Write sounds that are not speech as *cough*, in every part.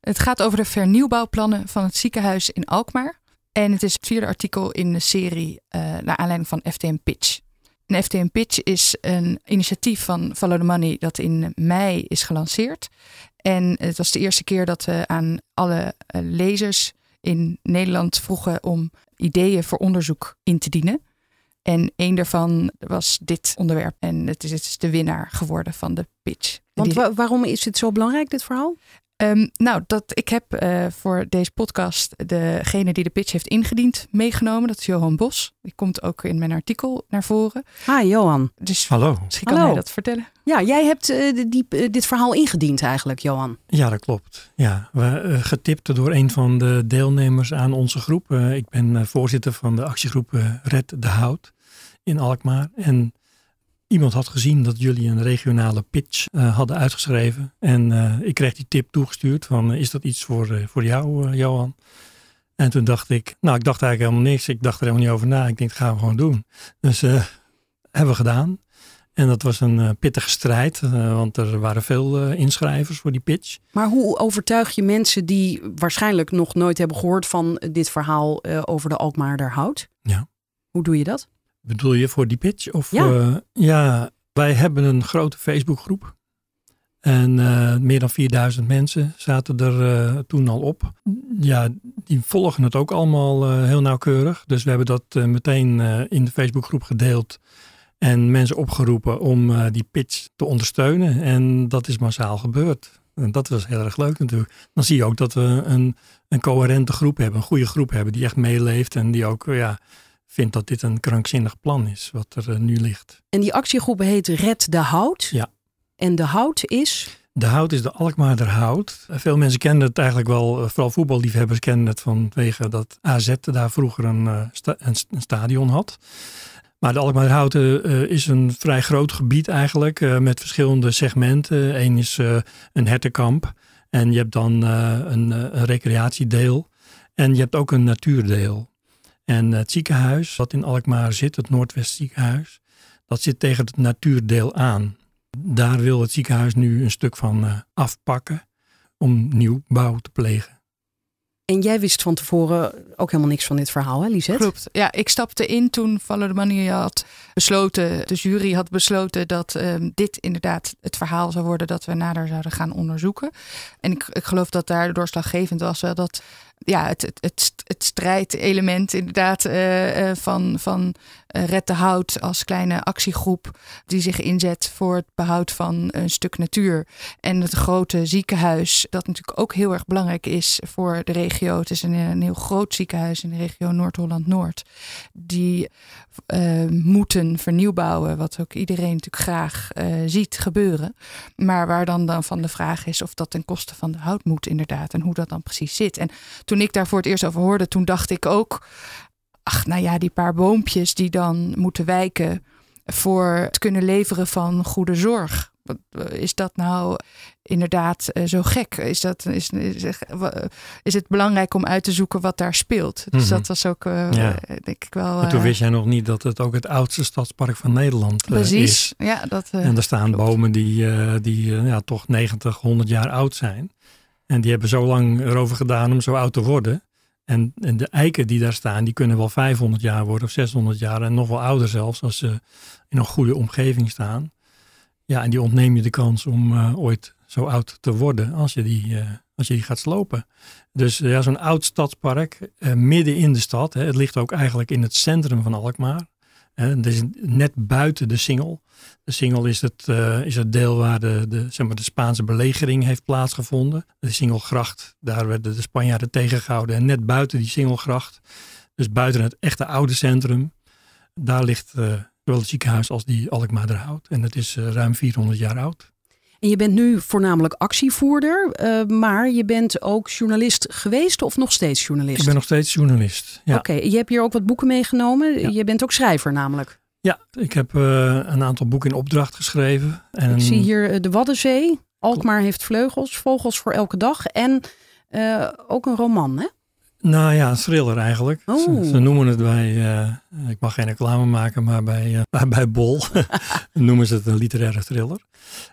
Het gaat over de vernieuwbouwplannen van het ziekenhuis in Alkmaar. En het is het vierde artikel in de serie uh, naar aanleiding van FTM Pitch. Een FTM Pitch is een initiatief van Follow the Money dat in mei is gelanceerd. En het was de eerste keer dat we aan alle eh, lezers in Nederland vroegen om ideeën voor onderzoek in te dienen. En een daarvan was dit onderwerp. En het is, het is de winnaar geworden van de pitch. Want waarom is het zo belangrijk, dit verhaal? Um, nou, dat, ik heb uh, voor deze podcast degene die de pitch heeft ingediend meegenomen. Dat is Johan Bos. Die komt ook in mijn artikel naar voren. Ah, Johan. Dus Hallo. Misschien kan Hallo. hij dat vertellen. Ja, jij hebt uh, die, uh, dit verhaal ingediend eigenlijk, Johan. Ja, dat klopt. Ja, we getipt door een van de deelnemers aan onze groep. ik ben voorzitter van de actiegroep Red de Hout in Alkmaar. En iemand had gezien dat jullie een regionale pitch uh, hadden uitgeschreven. En uh, ik kreeg die tip toegestuurd van is dat iets voor, voor jou, Johan? En toen dacht ik, nou ik dacht eigenlijk helemaal niks. Ik dacht er helemaal niet over na. Ik denk, dat gaan we gewoon doen. Dus hebben we gedaan. En dat was een pittige strijd, want er waren veel inschrijvers voor die pitch. Maar hoe overtuig je mensen die waarschijnlijk nog nooit hebben gehoord van dit verhaal over de Alkmaarder hout? Ja. Hoe doe je dat? Bedoel je voor die pitch? Of, ja. Uh, ja, wij hebben een grote Facebookgroep. En uh, meer dan 4000 mensen zaten er uh, toen al op. Ja, die volgen het ook allemaal heel nauwkeurig. Dus we hebben dat meteen in de Facebookgroep gedeeld. En mensen opgeroepen om die pitch te ondersteunen. En dat is massaal gebeurd. En dat was heel erg leuk natuurlijk. Dan zie je ook dat we een, een coherente groep hebben. Een goede groep hebben die echt meeleeft. En die ook ja, vindt dat dit een krankzinnig plan is wat er uh, nu ligt. En die actiegroep heet Red de Hout. Ja. En de hout is? De hout is de Alkmaarder hout. Veel mensen kennen het eigenlijk wel, eh, vooral voetballiefhebbers kennen het vanwege dat AZ daar vroeger een, sta een, stadion had. Maar de Alkmaarder hout uh, is een vrij groot gebied eigenlijk met verschillende segmenten. Eén is een hertenkamp en je hebt dan een, een recreatiedeel en je hebt ook een natuurdeel. En het ziekenhuis wat in Alkmaar zit, het Noordwest ziekenhuis, dat zit tegen het natuurdeel aan. Daar wil het ziekenhuis nu een stuk van uh, afpakken om nieuwbouw te plegen. En jij wist van tevoren ook helemaal niks van dit verhaal, hè Lisette? Klopt. Ja, ik stapte in toen Money had besloten, de jury had besloten dat um, dit inderdaad het verhaal zou worden dat we nader zouden gaan onderzoeken. En ik, ik geloof dat daar doorslaggevend was wel dat ja, het, het, het, het strijdelement inderdaad uh, uh, van, van uh, Red de Hout als kleine actiegroep die zich inzet voor het behoud van een stuk natuur. En het grote ziekenhuis, dat natuurlijk ook heel erg belangrijk is voor de regio. Het is een, een heel groot ziekenhuis in de regio Noord-Holland-Noord. Die moeten vernieuwbouwen, wat ook iedereen natuurlijk graag ziet gebeuren. Maar waar dan, dan van de vraag is of dat ten koste van de hout moet inderdaad. En hoe dat dan precies zit. En toen ik daar voor het eerst over hoorde, toen dacht ik ook, ach, nou ja, die paar boompjes die dan moeten wijken voor het kunnen leveren van goede zorg. Is dat nou inderdaad zo gek? Is, dat, is, is, is het belangrijk om uit te zoeken wat daar speelt? Dus mm-hmm. dat was ook, uh, ja. denk ik wel. Maar toen wist jij nog niet dat het ook het oudste stadspark van Nederland uh, Precies. is. Ja, dat, en er staan klopt. bomen die, die ja, toch 90, 100 jaar oud zijn. En die hebben zo lang erover gedaan om zo oud te worden. En, en, de eiken die daar staan, die kunnen wel 500 jaar worden of 600 jaar en nog wel ouder zelfs als ze in een goede omgeving staan. Ja, en die ontneem je de kans om uh, ooit zo oud te worden als je die, uh, als je die gaat slopen. Dus uh, ja, zo'n oud stadspark midden in de stad. Hè, het ligt ook eigenlijk in het centrum van Alkmaar. Het is net buiten de Singel. De Singel is het, is het deel waar de, de, zeg maar de Spaanse belegering heeft plaatsgevonden. De Singelgracht, daar werden de Spanjaarden tegengehouden. En net buiten die Singelgracht, dus buiten het echte oude centrum, daar ligt uh, zowel het ziekenhuis als die Alkmaarderhout. En dat is uh, ruim 400 jaar oud. En je bent nu voornamelijk actievoerder, uh, maar je bent ook journalist geweest of nog steeds journalist? Ik ben nog steeds journalist. Ja. Oké, je hebt hier ook wat boeken meegenomen. Ja. Je bent ook schrijver namelijk. Ja, ik heb uh, een aantal boeken in opdracht geschreven. En ik zie hier uh, De Waddenzee, Alkmaar heeft vleugels, Vogels voor elke dag en ook een roman, hè? Nou ja, een thriller eigenlijk. Oh. Ze, ze, noemen het bij, uh, ik mag geen reclame maken, maar bij, uh, *laughs* bij Bol *laughs* noemen ze het een literaire thriller.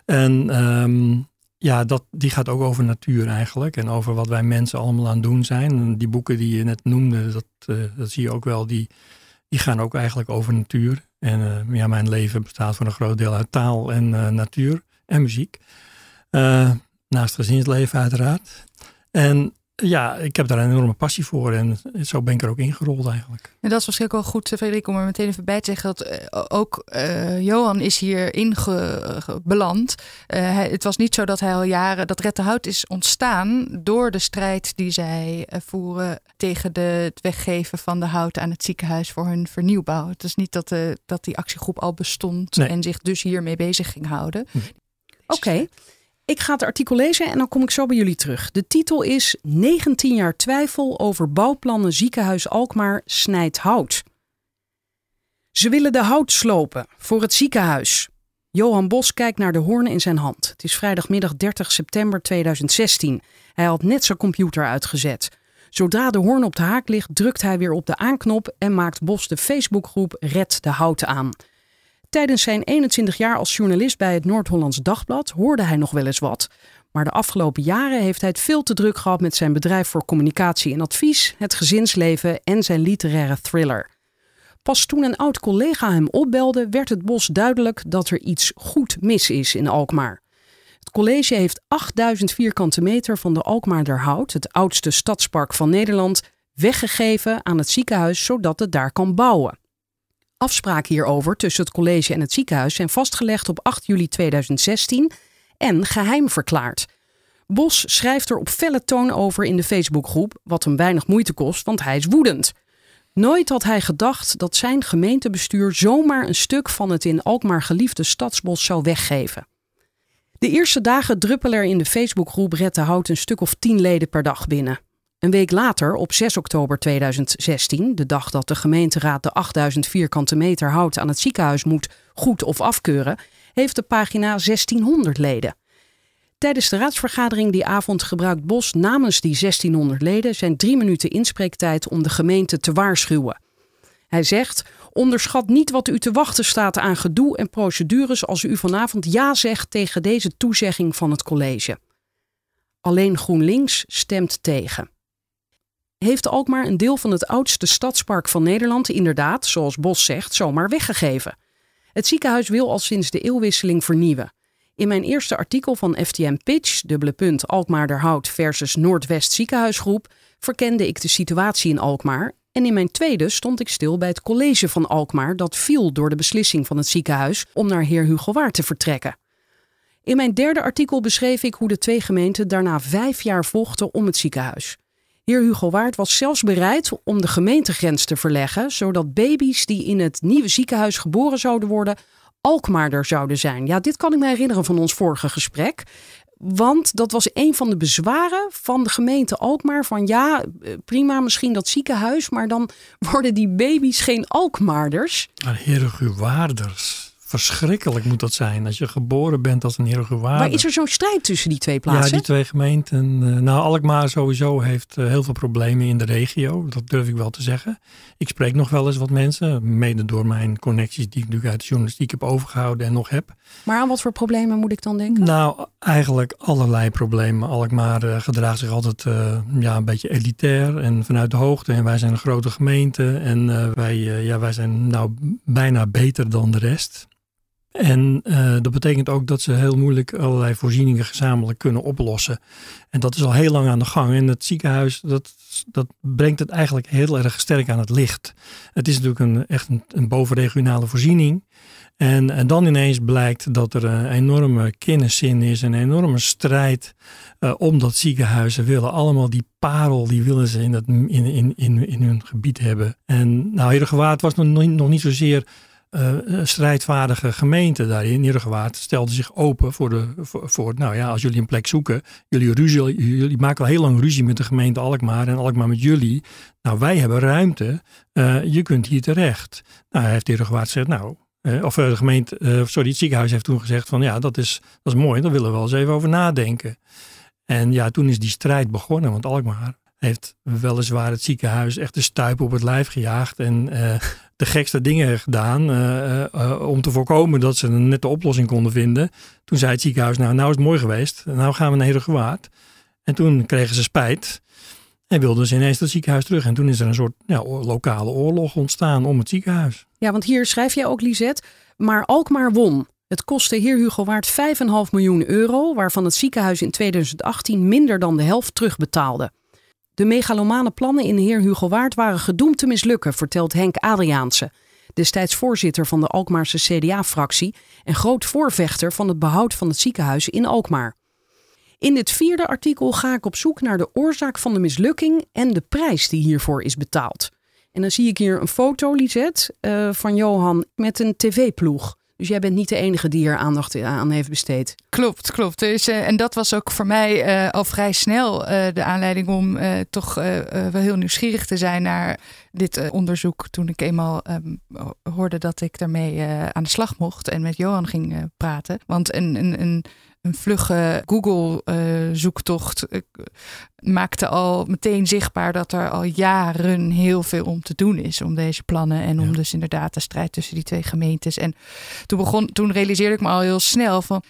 En um, ja, dat, die gaat ook over natuur eigenlijk en over wat wij mensen allemaal aan het doen zijn. En die boeken die je net noemde, dat, uh, dat zie je ook wel, die, die gaan ook eigenlijk over natuur. En ja, mijn leven bestaat voor een groot deel uit taal en natuur en muziek. naast gezinsleven uiteraard. En ja, ik heb daar een enorme passie voor en zo ben ik er ook ingerold eigenlijk. En dat is waarschijnlijk wel goed, Frederik, om er meteen even bij te zeggen dat uh, ook uh, Johan is hier ingebeland. Uh, het was niet zo dat hij al jaren, dat Rettenhout is ontstaan door de strijd die zij voeren tegen de, het weggeven van de hout aan het ziekenhuis voor hun vernieuwbouw. Het is niet dat, de, dat die actiegroep al bestond nee. en zich dus hiermee bezig ging houden. Oké. Okay. Ik ga het artikel lezen en dan kom ik zo bij jullie terug. De titel is 19 jaar twijfel over bouwplannen ziekenhuis Alkmaar snijdt hout. Ze willen de hout slopen voor het ziekenhuis. Johan Bos kijkt naar de hoorn in zijn hand. Het is vrijdagmiddag 30 september 2016. Hij had net zijn computer uitgezet. Zodra de hoorn op de haak ligt, drukt hij weer op de aanknop en maakt Bos de Facebookgroep Red de Hout aan. Tijdens zijn 21 jaar als journalist bij het Noord-Hollands Dagblad hoorde hij nog wel eens wat. Maar de afgelopen jaren heeft hij het veel te druk gehad met zijn bedrijf voor communicatie en advies, het gezinsleven en zijn literaire thriller. Pas toen een oud collega hem opbelde, werd het bos duidelijk dat er iets goed mis is in Alkmaar. Het college heeft 8000 vierkante meter van de Alkmaarderhout, het oudste stadspark van Nederland, weggegeven aan het ziekenhuis zodat het daar kan bouwen. Afspraken hierover tussen het college en het ziekenhuis zijn vastgelegd op 8 juli 2016 en geheim verklaard. Bos schrijft er op felle toon over in de Facebookgroep, wat hem weinig moeite kost, want hij is woedend. Nooit had hij gedacht dat zijn gemeentebestuur zomaar een stuk van het in Alkmaar geliefde stadsbos zou weggeven. De eerste dagen druppelen er in de Facebookgroep Red de Hout een stuk of tien leden per dag binnen. Een week later, op 6 oktober 2016, de dag dat de gemeenteraad de 8000 vierkante meter hout aan het ziekenhuis moet goed of afkeuren, heeft de pagina 1600 leden. Tijdens de raadsvergadering die avond gebruikt Bos namens die 1600 leden zijn drie minuten inspreektijd om de gemeente te waarschuwen. Hij zegt: Onderschat niet wat u te wachten staat aan gedoe en procedures als u vanavond ja zegt tegen deze toezegging van het college. Alleen GroenLinks stemt tegen heeft Alkmaar een deel van het oudste stadspark van Nederland inderdaad, zoals Bos zegt, zomaar weggegeven. Het ziekenhuis wil al sinds de eeuwwisseling vernieuwen. In mijn eerste artikel van FTM Pitch, dubbele punt Alkmaarderhout versus Noordwest Ziekenhuisgroep, verkende ik de situatie in Alkmaar. En in mijn tweede stond ik stil bij het college van Alkmaar dat viel door de beslissing van het ziekenhuis om naar Heer Hugo Waard te vertrekken. In mijn derde artikel beschreef ik hoe de twee gemeenten daarna vijf jaar vochten om het ziekenhuis. Heer Hugo Waard was zelfs bereid om de gemeentegrens te verleggen, zodat baby's die in het nieuwe ziekenhuis geboren zouden worden, Alkmaarder zouden zijn. Ja, dit kan ik me herinneren van ons vorige gesprek. Want dat was een van de bezwaren van de gemeente Alkmaar. Van ja, prima, misschien dat ziekenhuis, maar dan *laughs* worden die baby's geen Alkmaarders. Maar Herengewaarders. Verschrikkelijk moet dat zijn als je geboren bent als een Herengewaarder. Maar is er zo'n strijd tussen die twee plaatsen? Ja, die twee gemeenten. Nou, Alkmaar sowieso heeft heel veel problemen in de regio. Dat durf ik wel te zeggen. Ik spreek nog wel eens wat mensen. Mede door mijn connecties die ik natuurlijk uit de journalistiek heb overgehouden en nog heb. Maar aan wat voor problemen moet ik dan denken? Nou, eigenlijk allerlei problemen. Alkmaar uh, gedraagt zich altijd uh, ja, een beetje elitair en vanuit de hoogte. En wij zijn een grote gemeente en uh, wij, ja, wij zijn nou bijna beter dan de rest. En uh, dat betekent ook dat ze heel moeilijk allerlei voorzieningen gezamenlijk kunnen oplossen. En dat is al heel lang aan de gang. En het ziekenhuis, dat, dat brengt het eigenlijk heel erg sterk aan het licht. Het is natuurlijk een, echt een, bovenregionale voorziening. En, en, dan ineens blijkt dat er een enorme kenneszin is, een enorme strijd uh, om dat ziekenhuis. Ze willen allemaal die parel, die willen ze in, het, in, in, in, in hun gebied hebben. En nou, Heergewaard was nog, nog niet zozeer uh, strijdvaardige gemeente daarin, Heergewaard, stelde zich open voor, de, voor, nou ja, als jullie een plek zoeken, jullie, ruzie, jullie maken al heel lang ruzie met de gemeente Alkmaar en Alkmaar met jullie. Nou, wij hebben ruimte, uh, je kunt hier terecht. Nou, heeft Heergewaard gezegd, nou, uh, of de gemeente, sorry, het ziekenhuis heeft toen gezegd van ja, dat is, dat is mooi, daar willen we wel eens even over nadenken. En ja, toen is die strijd begonnen, want Alkmaar heeft weliswaar het ziekenhuis echt de stuip op het lijf gejaagd en de gekste dingen gedaan uh, uh, om te voorkomen dat ze een nette oplossing konden vinden. Toen zei het ziekenhuis, nou, nou is het mooi geweest, nou gaan we naar Herengewaard. En toen kregen ze spijt en wilden ze ineens het ziekenhuis terug. En toen is er een soort lokale oorlog ontstaan om het ziekenhuis. Ja, want hier schrijf jij ook, Lisette, maar Alkmaar won. Het kostte heer Hugo Waard 5,5 miljoen euro, waarvan het ziekenhuis in 2018 minder dan de helft terugbetaalde. De megalomane plannen in heer Hugo Waard waren gedoemd te mislukken, vertelt Henk Adriaanse, destijds voorzitter van de Alkmaarse CDA-fractie en groot voorvechter van het behoud van het ziekenhuis in Alkmaar. In dit vierde artikel ga ik op zoek naar de oorzaak van de mislukking en de prijs die hiervoor is betaald. En dan zie ik hier een foto, Lisette, uh, van Johan met een tv-ploeg. Dus jij bent niet de enige die er aandacht aan heeft besteed. Klopt, klopt. Dus, en dat was ook voor mij uh, al vrij snel de aanleiding om toch wel heel nieuwsgierig te zijn naar dit onderzoek. Toen ik eenmaal um, hoorde dat ik daarmee aan de slag mocht en met Johan ging praten. Want een, een, een een vlugge Google-zoektocht uh, maakte al meteen zichtbaar dat er al jaren heel veel om te doen is om deze plannen en om dus inderdaad de strijd tussen die twee gemeentes. En toen begon, toen realiseerde ik me al heel snel van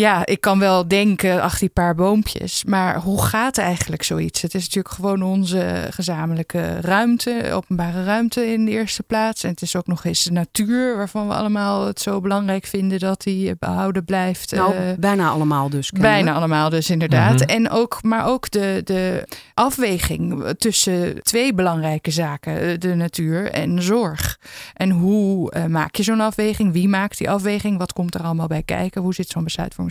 ja, ik kan wel denken, ach, die paar boompjes. Maar hoe gaat eigenlijk zoiets? Het is natuurlijk gewoon onze gezamenlijke ruimte, openbare ruimte in de eerste plaats. En het is ook nog eens de natuur, waarvan we allemaal het zo belangrijk vinden dat die behouden blijft. Nou, uh, bijna allemaal dus. Bijna allemaal dus, inderdaad. Mm -hmm. En ook, maar ook de, de afweging tussen twee belangrijke zaken, de natuur en zorg. En hoe uh, maak je zo'n afweging? Wie maakt die afweging? Wat komt er allemaal bij kijken? Hoe zit zo'n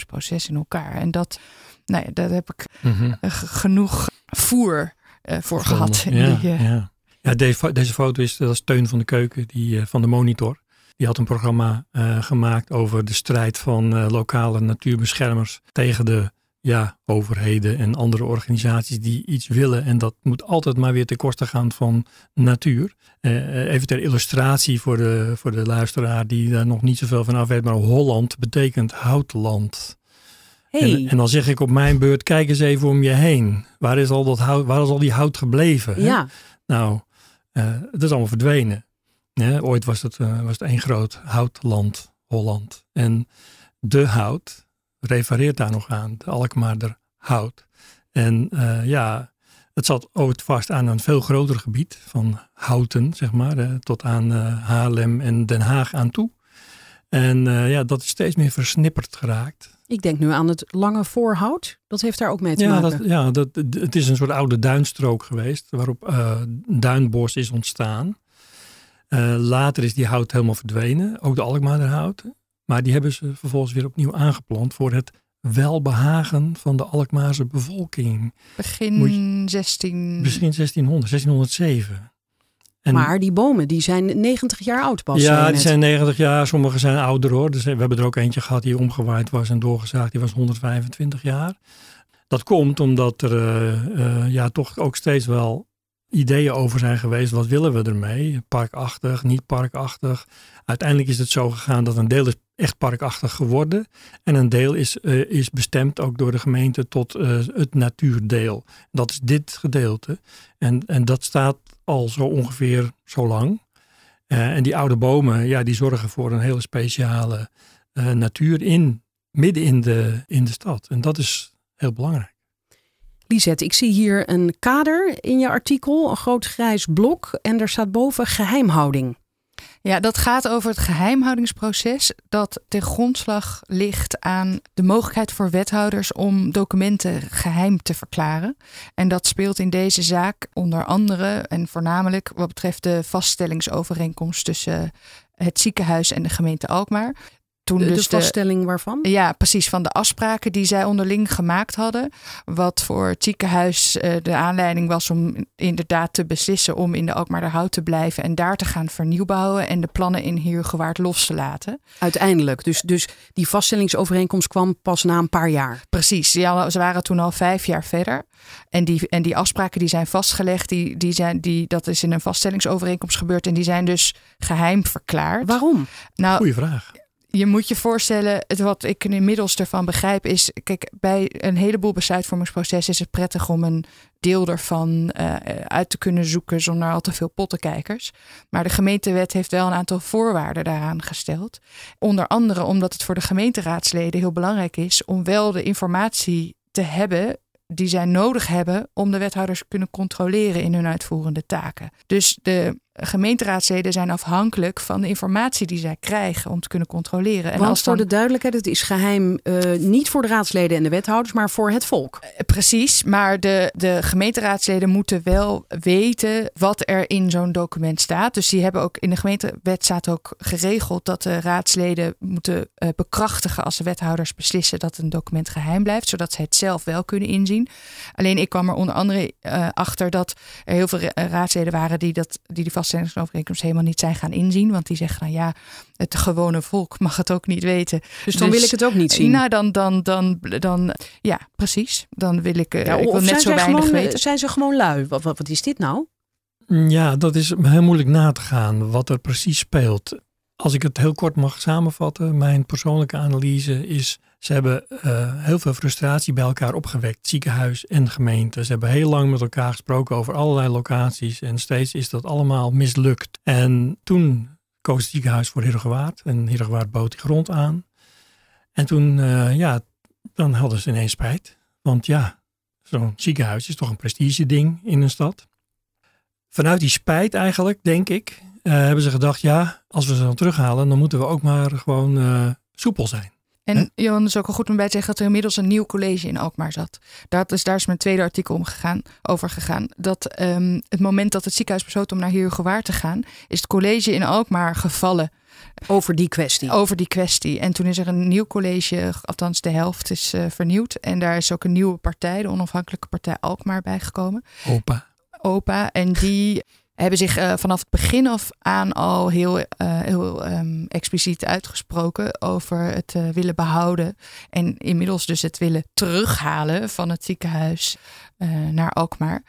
besluitvormingsproces in elkaar? En dat, nou ja, daar heb ik mm -hmm. genoeg voer uh, voor gehad. Ja, die, uh... ja. ja deze, deze, foto is, dat is Teun van de Keuken die, van de Monitor. Die had een programma gemaakt over de strijd van lokale natuurbeschermers tegen de ja, overheden en andere organisaties die iets willen. En dat moet altijd maar weer ten koste gaan van natuur. Uh, even ter illustratie voor de, voor de luisteraar die daar nog niet zoveel van af weet. Maar Holland betekent houtland. Hey. En, en, dan zeg ik op mijn beurt, kijk eens even om je heen. Waar is al, dat hout, waar is al die hout gebleven? Ja. Hè? Nou, uh, het is allemaal verdwenen. Ja, ooit was het, uh, was het één groot houtland, Holland. En de hout, refereert daar nog aan, de Alkmaarder hout. En uh, ja, het zat ooit vast aan een veel groter gebied van houten, zeg maar, uh, tot aan uh, Haarlem en Den Haag aan toe. En ja, dat is steeds meer versnipperd geraakt. Ik denk nu aan het lange voorhout. Dat heeft daar ook mee te ja, maken. Dat, ja, dat, het is een soort oude duinstrook geweest, waarop duinbos is ontstaan. later is die hout helemaal verdwenen, ook de Alkmaarder houten. Maar die hebben ze vervolgens weer opnieuw aangeplant voor het welbehagen van de Alkmaarse bevolking. Begin Moet 16... Begin 1600, 1607. En, maar die bomen die zijn 90 jaar oud pas. Ja, die zijn 90 jaar. Sommige zijn ouder hoor. Dus we hebben er ook eentje gehad die omgewaaid was en doorgezaagd. Die was 125 jaar. Dat komt omdat er uh, uh, ja, toch ook steeds wel ideeën over zijn geweest. Wat willen we ermee? Parkachtig, niet parkachtig. Uiteindelijk is het zo gegaan dat een deel is echt parkachtig geworden. En een deel is, uh, is bestemd ook door de gemeente tot uh, het natuurdeel. Dat is dit gedeelte. En, en dat staat al zo ongeveer zo lang. Uh, en die oude bomen, ja, die zorgen voor een hele speciale natuur in, midden in de, in de stad. En dat is heel belangrijk. Lisette, ik zie hier een kader in je artikel, een groot grijs blok. En er staat boven geheimhouding. Ja, dat gaat over het geheimhoudingsproces dat ten grondslag ligt aan de mogelijkheid voor wethouders om documenten geheim te verklaren. En dat speelt in deze zaak onder andere en voornamelijk wat betreft de vaststellingsovereenkomst tussen het ziekenhuis en de gemeente Alkmaar. Toen De, de dus de, vaststelling waarvan? ja, precies. Van de afspraken die zij onderling gemaakt hadden. Wat voor het ziekenhuis eh, de aanleiding was om inderdaad te beslissen om in de Alkmaarderhout te blijven. En daar te gaan vernieuwbouwen en de plannen in Heergewaard los te laten. Uiteindelijk. Dus, dus die vaststellingsovereenkomst kwam pas na een paar jaar. Precies. Ja, ze waren toen al vijf jaar verder. En die, en die afspraken die zijn vastgelegd, die, die zijn, die, dat is in een vaststellingsovereenkomst gebeurd. En die zijn dus geheim verklaard. Waarom? Nou, Goeie vraag. Je moet je voorstellen, het wat ik inmiddels ervan begrijp is, kijk, bij een heleboel besluitvormingsprocessen is het prettig om een deel ervan eh, uit te kunnen zoeken zonder al te veel pottenkijkers. Maar de gemeentewet heeft wel een aantal voorwaarden daaraan gesteld. Onder andere omdat het voor de gemeenteraadsleden heel belangrijk is om wel de informatie te hebben die zij nodig hebben om de wethouders te kunnen controleren in hun uitvoerende taken. Dus de gemeenteraadsleden zijn afhankelijk van de informatie die zij krijgen om te kunnen controleren. En Want als dan, voor de duidelijkheid, het is geheim eh, niet voor de raadsleden en de wethouders, maar voor het volk. Precies, maar de, de gemeenteraadsleden moeten wel weten wat er in zo'n document staat. Dus die hebben ook in de gemeentewet staat ook geregeld dat de raadsleden moeten eh, bekrachtigen als de wethouders beslissen dat een document geheim blijft, zodat ze het zelf wel kunnen inzien. Alleen ik kwam er onder andere eh, achter dat er heel veel ra- raadsleden waren die, dat, die die vaststellingsovereenkomst helemaal niet zijn gaan inzien. Want die zeggen, nou ja, het gewone volk mag het ook niet weten. Dus dan wil ik het ook niet zien. Nou, dan, dan, dan, dan, ja, precies. Dan wil ik, eh, Ja, ik wil net zijn, zo weinig gewoon, weten. zijn ze gewoon lui? Wat, wat, wat is dit nou? Ja, dat is heel moeilijk na te gaan wat er precies speelt. Als ik het heel kort mag samenvatten, mijn persoonlijke analyse is: ze hebben eh, heel veel frustratie bij elkaar opgewekt, ziekenhuis en gemeente. Ze hebben heel lang met elkaar gesproken over allerlei locaties en steeds is dat allemaal mislukt. En toen koos het ziekenhuis voor Heergewaard en Heergewaard bood die grond aan. En toen, eh, ja, dan hadden ze ineens spijt. Want ja, zo'n ziekenhuis is toch een prestige ding in een stad. Vanuit die spijt eigenlijk, denk ik, eh, hebben ze gedacht, ja, als we ze dan terughalen, dan moeten we ook maar gewoon soepel zijn. En Johan is ook al goed om bij te zeggen dat er inmiddels een nieuw college in Alkmaar zat. Dat is, daar is mijn tweede artikel om gegaan, over gegaan. Dat ehm, het moment dat het ziekenhuis besloot om naar Heerhugowaard te gaan, is het college in Alkmaar gevallen Over die kwestie. over die kwestie. En toen is er een nieuw college, althans de helft is eh, vernieuwd. En daar is ook een nieuwe partij, de onafhankelijke partij Alkmaar, bijgekomen. Opa. OPA. En die hebben zich eh, vanaf het begin af aan al heel, eh, heel ehm, expliciet uitgesproken over het eh, willen behouden. En inmiddels dus het willen terughalen van het ziekenhuis eh, naar Alkmaar.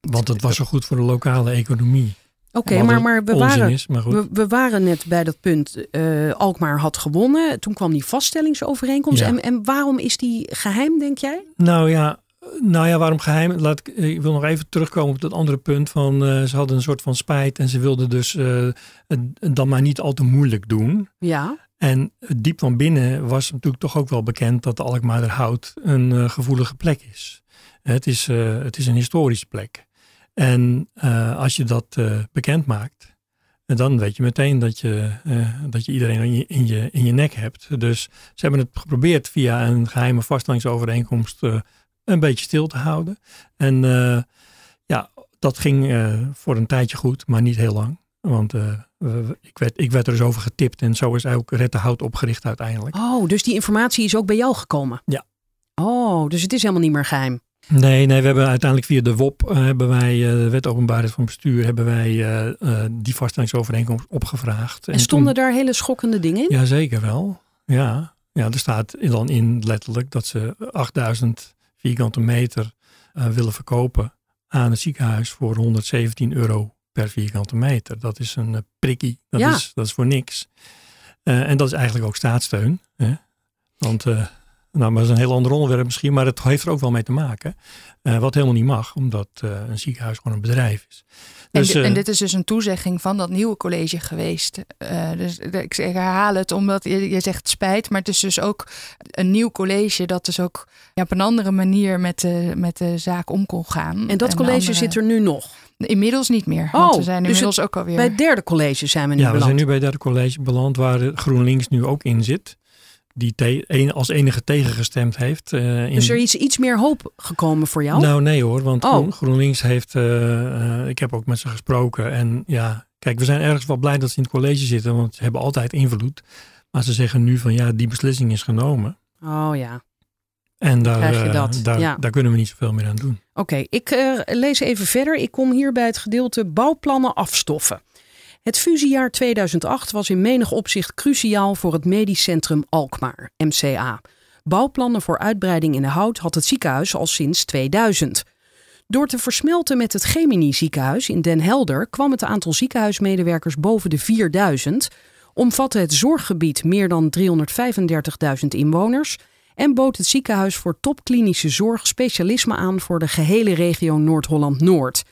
Want het was zo goed voor de lokale economie. Oké, maar, maar we, waren, is, maar goed. we, we waren net bij dat punt. eh, Alkmaar had gewonnen. Toen kwam die vaststellingsovereenkomst. Ja. En, en waarom is die geheim, denk jij? Nou ja, nou ja, waarom geheim? Laat ik, ik wil nog even terugkomen op dat andere punt van eh, ze hadden een soort van spijt en ze wilden dus eh, het dan maar niet al te moeilijk doen. Ja. En diep van binnen was natuurlijk toch ook wel bekend dat de Alkmaarderhout een eh, gevoelige plek is. Het is, het is een historische plek. En als je dat bekend maakt, dan weet je meteen dat je, dat je iedereen in je, in, je, in je nek hebt. Dus ze hebben het geprobeerd via een geheime vaststellingsovereenkomst een beetje stil te houden. En eh, ja, dat ging eh, voor een tijdje goed, maar niet heel lang. Want eh, ik, werd, ik werd er dus over getipt en zo is ook Red de Hout opgericht uiteindelijk. Oh, dus die informatie is ook bij jou gekomen? Ja. Oh, dus het is helemaal niet meer geheim. Nee, nee, we hebben uiteindelijk via de WOP, hebben wij, de Wet Openbaarheid van Bestuur, hebben wij die vaststellingsovereenkomst opgevraagd. En stonden toen- daar hele schokkende dingen in? Ja, zeker wel. Ja, ja er staat dan in letterlijk dat ze 8000 vierkante meter eh, willen verkopen aan het ziekenhuis voor 117 euro per vierkante meter. Dat is een eh, prikkie, dat, Ja. is, dat is voor niks. Eh, en dat is eigenlijk ook staatssteun. Hè? Want, nou, maar dat is een heel ander onderwerp misschien, maar het heeft er ook wel mee te maken. Wat helemaal niet mag, omdat een ziekenhuis gewoon een bedrijf is. En, Dus, di- en eh, dit is dus een toezegging van dat nieuwe college geweest. Eh, dus ik, herhaal het omdat je, je zegt spijt, maar het is dus ook een nieuw college dat dus ook ja, op een andere manier met de, met de zaak om kon gaan. En dat college andere- zit er nu nog. Inmiddels niet meer, want Oh, we zijn dus inmiddels ook alweer... Bij het derde college zijn we nu Ja, we beland. zijn nu bij het derde college beland waar GroenLinks nu ook in zit. Die een- als enige tegengestemd heeft. in, Dus er is iets meer hoop gekomen voor jou? Nou nee hoor, want Oh. Groen- GroenLinks heeft, eh, eh, ik heb ook met ze gesproken. En ja, kijk, we zijn ergens wel blij dat ze in het college zitten, want ze hebben altijd invloed. Maar ze zeggen nu van ja, die beslissing is genomen. Oh ja. En daar, dat, daar, ja. daar kunnen we niet zoveel meer aan doen. Oké, ik lees even verder. Ik kom hier bij het gedeelte bouwplannen afstoffen. Het fusiejaar 2008 was in menig opzicht cruciaal voor het Medisch Centrum Alkmaar, MCA. Bouwplannen voor uitbreiding in de hout had het ziekenhuis al sinds 2000. Door te versmelten met het Gemini ziekenhuis in Den Helder kwam het aantal ziekenhuismedewerkers boven de 4000, omvatte het zorggebied meer dan 335.000 inwoners en bood het ziekenhuis voor topklinische zorg specialisme aan voor de gehele regio Noord-Holland-Noord.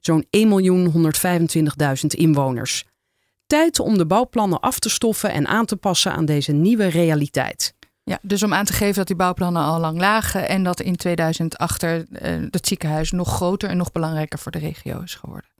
Zo'n 1.125.000 inwoners. Tijd om de bouwplannen af te stoffen en aan te passen aan deze nieuwe realiteit. Ja, dus om aan te geven dat die bouwplannen al lang lagen en dat in 2008 er, eh, het ziekenhuis nog groter en nog belangrijker voor de regio is geworden.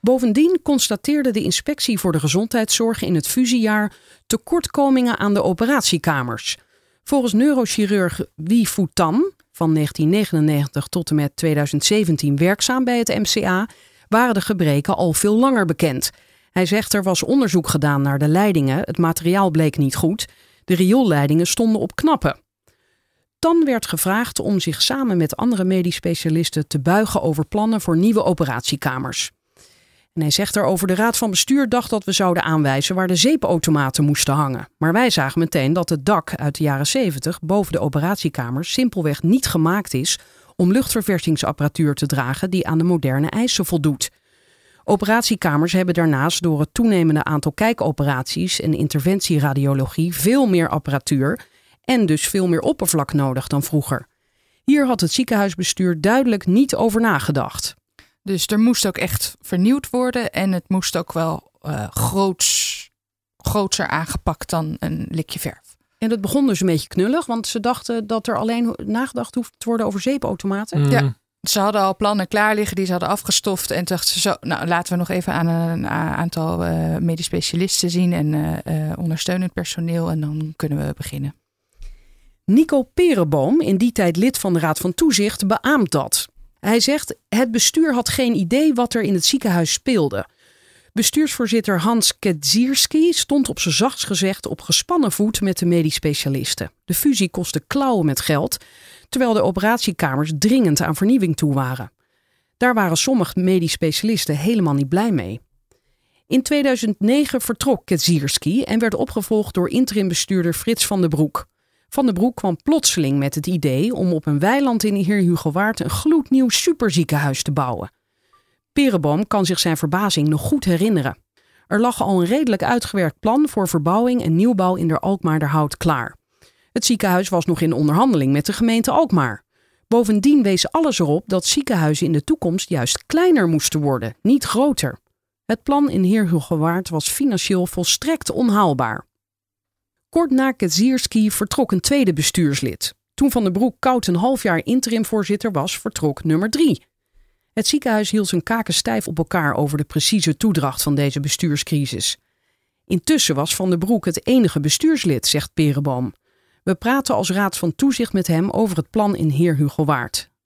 Bovendien constateerde de Inspectie voor de Gezondheidszorg in het fusiejaar tekortkomingen aan de operatiekamers. Volgens neurochirurg Wie Futan, van 1999 tot en met 2017 werkzaam bij het MCA, waren de gebreken al veel langer bekend. Hij zegt er was onderzoek gedaan naar de leidingen, het materiaal bleek niet goed, de rioolleidingen stonden op knappen. Dan werd gevraagd om zich samen met andere medisch specialisten te buigen over plannen voor nieuwe operatiekamers. En hij zegt erover: de raad van bestuur dacht dat we zouden aanwijzen waar de zeepautomaten moesten hangen. Maar wij zagen meteen dat het dak uit de jaren 70 boven de operatiekamers simpelweg niet gemaakt is om luchtverversingsapparatuur te dragen die aan de moderne eisen voldoet. Operatiekamers hebben daarnaast door het toenemende aantal kijkoperaties en interventieradiologie veel meer apparatuur en dus veel meer oppervlak nodig dan vroeger. Hier had het ziekenhuisbestuur duidelijk niet over nagedacht. Dus er moest ook echt vernieuwd worden en het moest ook wel eh groots, grootser aangepakt dan een likje verf. En dat begon dus een beetje knullig, want ze dachten dat er alleen nagedacht hoeft te worden over zeepautomaten. Ja. Mm, Ze hadden al plannen klaar liggen, die ze hadden afgestoft. En dachten ze zo, nou laten we nog even aan een aantal eh medisch specialisten zien en eh, eh, ondersteunend personeel. En dan kunnen we beginnen. Nico Perenboom, in die tijd lid van de Raad van Toezicht, beaamt dat. Hij zegt: Het bestuur had geen idee wat er in het ziekenhuis speelde. Bestuursvoorzitter Hans Kedzierski stond op zijn zachts gezegd op gespannen voet met de medisch specialisten. De fusie kostte klauwen met geld, terwijl de operatiekamers dringend aan vernieuwing toe waren. Daar waren sommige medisch specialisten helemaal niet blij mee. In 2009 vertrok Kedzierski en werd opgevolgd door interimbestuurder Frits van den Broek. Van den Broek kwam plotseling met het idee om op een weiland in Heer Hugo Waard een gloednieuw superziekenhuis te bouwen. Perenboom kan zich zijn verbazing nog goed herinneren. Er lag al een redelijk uitgewerkt plan voor verbouwing en nieuwbouw in de Alkmaarderhout klaar. Het ziekenhuis was nog in onderhandeling met de gemeente Alkmaar. Bovendien wees alles erop dat ziekenhuizen in de toekomst juist kleiner moesten worden, niet groter. Het plan in Heer Hugo Waard was financieel volstrekt onhaalbaar. Kort na Kedzierski vertrok een tweede bestuurslid. Toen Van den Broek koud een half jaar interimvoorzitter was, vertrok nummer drie. Het ziekenhuis hield zijn kaken stijf op elkaar over de precieze toedracht van deze bestuurscrisis. Intussen was Van den Broek het enige bestuurslid, zegt Perenboom. We praten als raad van toezicht met hem over het plan in Heer.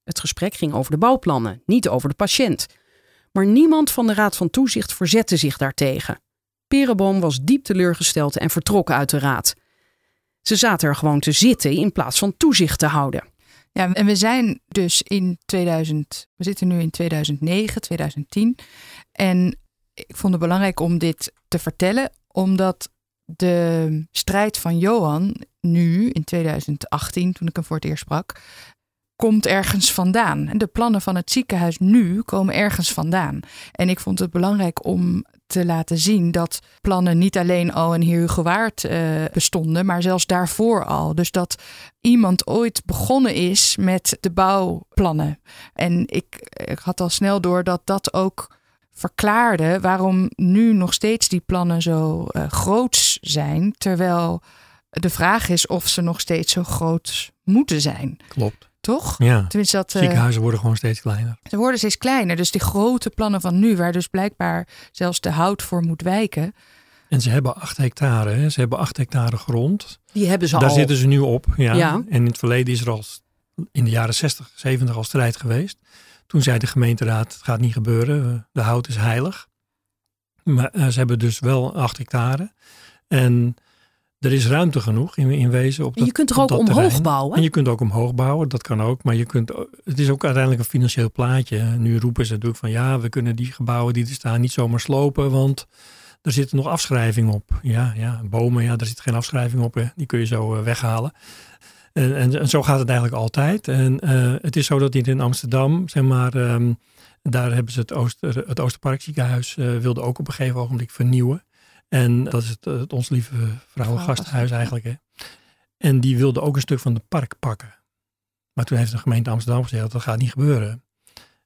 Het gesprek ging over de bouwplannen, niet over de patiënt. Maar niemand van de raad van toezicht verzette zich daartegen. Perenboom was diep teleurgesteld en vertrok uit de raad. Ze zaten er gewoon te zitten in plaats van toezicht te houden. Ja, en we zijn dus in 2000, we zitten nu in 2009, 2010. En ik vond het belangrijk om dit te vertellen, omdat de strijd van Johan nu in 2018, toen ik hem voor het eerst sprak, komt ergens vandaan. De plannen van het ziekenhuis nu komen ergens vandaan. En ik vond het belangrijk om te laten zien dat plannen niet alleen al in Heer Hugo Waard eh, bestonden, maar zelfs daarvoor al. Dus dat iemand ooit begonnen is met de bouwplannen. En ik, ik had al snel door dat dat ook verklaarde waarom nu nog steeds die plannen zo uh, groots zijn, terwijl de vraag is of ze nog steeds zo groot moeten zijn. Klopt. Toch? Ja. Tenminste, dat, uh, Ziekenhuizen worden gewoon steeds kleiner. Ze worden steeds kleiner. Dus die grote plannen van nu, waar dus blijkbaar zelfs de hout voor moet wijken. En ze hebben acht hectare. Hè? Ze hebben acht hectare grond. Die hebben ze Daar al. zitten ze nu op. Ja. Ja. En in het verleden is er al in de jaren 60, 70 al strijd geweest. Toen zei de gemeenteraad, het gaat niet gebeuren. De hout is heilig. Maar uh, ze hebben dus wel acht hectare. En er is ruimte genoeg in, in wezen. Op En je dat- kunt op ook dat omhoog terrein. bouwen? En je kunt ook omhoog bouwen, dat kan ook. Maar je kunt, het is ook uiteindelijk een financieel plaatje. Nu roepen ze natuurlijk van ja, we kunnen die gebouwen die er staan niet zomaar slopen, want er zit nog afschrijving op. Ja, ja, bomen, ja, daar zit geen afschrijving op. Hè. Die kun je zo eh, weghalen. En, en, en zo gaat het eigenlijk altijd. En eh, het is zo dat hier in Amsterdam, zeg maar, ehm, daar hebben ze het, Ooster, het Oosterpark ziekenhuis eh, wilde ook op een gegeven ogenblik vernieuwen. En dat is het, het Ons Lieve Vrouwengasthuis eigenlijk. Hè. En die wilde ook een stuk van het park pakken. Maar toen heeft de gemeente Amsterdam gezegd dat gaat niet gebeuren.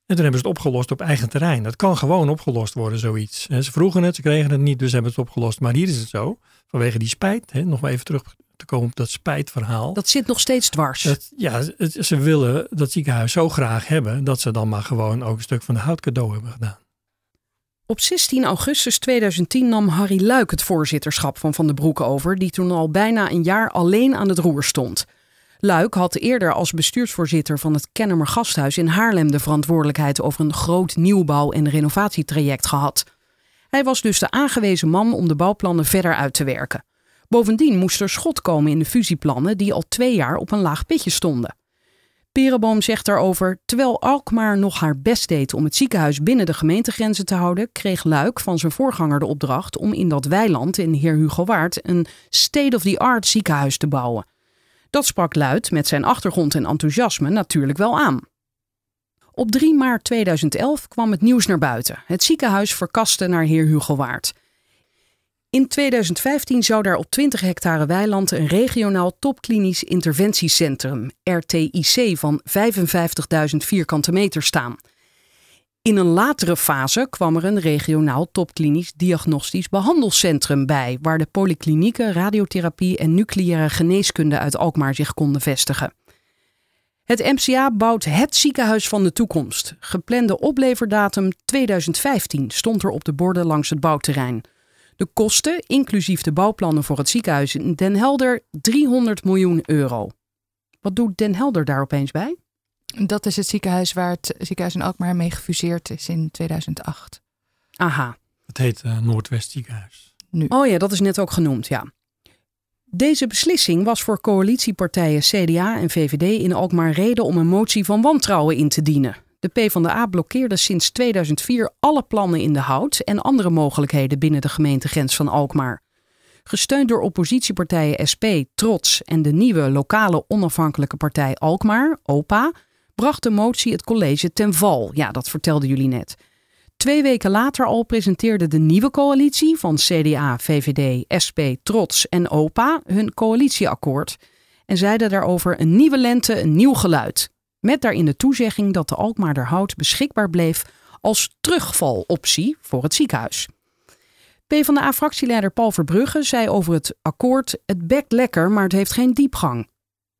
En toen hebben ze het opgelost op eigen terrein. Dat kan gewoon opgelost worden, zoiets. En ze vroegen het, ze kregen het niet, dus ze hebben het opgelost. Maar hier is het zo, vanwege die spijt, hè, nog maar even terug te komen op dat spijtverhaal. Dat zit nog steeds dwars. Dat, ja, het- ze willen dat ziekenhuis zo graag hebben dat ze dan maar gewoon ook een stuk van de hout cadeau hebben gedaan. Op 16 augustus 2010 nam Harry Luik het voorzitterschap van Van den Broek over, die toen al bijna een jaar alleen aan het roer stond. Luik had eerder als bestuursvoorzitter van het Kennemer Gasthuis in Haarlem de verantwoordelijkheid over een groot nieuwbouw- en renovatietraject gehad. Hij was dus de aangewezen man om de bouwplannen verder uit te werken. Bovendien moest er schot komen in de fusieplannen die al twee jaar op een laag pitje stonden. Perenboom zegt daarover: terwijl Alkmaar nog haar best deed om het ziekenhuis binnen de gemeentegrenzen te houden, kreeg Luik van zijn voorganger de opdracht om in dat weiland in Heer Hugo Waard een state-of-the-art ziekenhuis te bouwen. Dat sprak luid met zijn achtergrond en enthousiasme natuurlijk wel aan. Op 3 maart 2011 kwam het nieuws naar buiten. Het ziekenhuis verkaste naar Heer Hugo Waard. In 2015 zou daar op 20 hectare weiland een regionaal topklinisch interventiecentrum, RTIC, van 55.000 vierkante meter staan. In een latere fase kwam er een regionaal topklinisch diagnostisch behandelcentrum bij, waar de polyklinieken, radiotherapie en nucleaire geneeskunde uit Alkmaar zich konden vestigen. Het MCA bouwt het ziekenhuis van de toekomst. Geplande opleverdatum 2015 stond er op de borden langs het bouwterrein. De kosten, inclusief de bouwplannen voor het ziekenhuis in Den Helder, 300 miljoen euro. Wat doet Den Helder daar opeens bij? Dat is het ziekenhuis waar het ziekenhuis in Alkmaar mee gefuseerd is in 2008. Aha. Het heet eh, Noordwest Ziekenhuis. Oh ja, dat is net ook genoemd, ja. Deze beslissing was voor coalitiepartijen CDA en VVD in Alkmaar reden om een motie van wantrouwen in te dienen. De PvdA blokkeerde sinds 2004 alle plannen in de hout en andere mogelijkheden binnen de gemeentegrens van Alkmaar. Gesteund door oppositiepartijen SP, Trots en de nieuwe lokale onafhankelijke partij Alkmaar, OPA, bracht de motie het college ten val. Ja, dat vertelden jullie net. Twee weken later al presenteerde de nieuwe coalitie van CDA, VVD, SP, Trots en OPA hun coalitieakkoord en zeiden daarover een nieuwe lente, een nieuw geluid. Met daarin de toezegging dat de Alkmaarderhout beschikbaar bleef als terugvaloptie voor het ziekenhuis. PvdA-fractieleider Paul Verbrugge zei over het akkoord: Het bekt lekker, maar het heeft geen diepgang.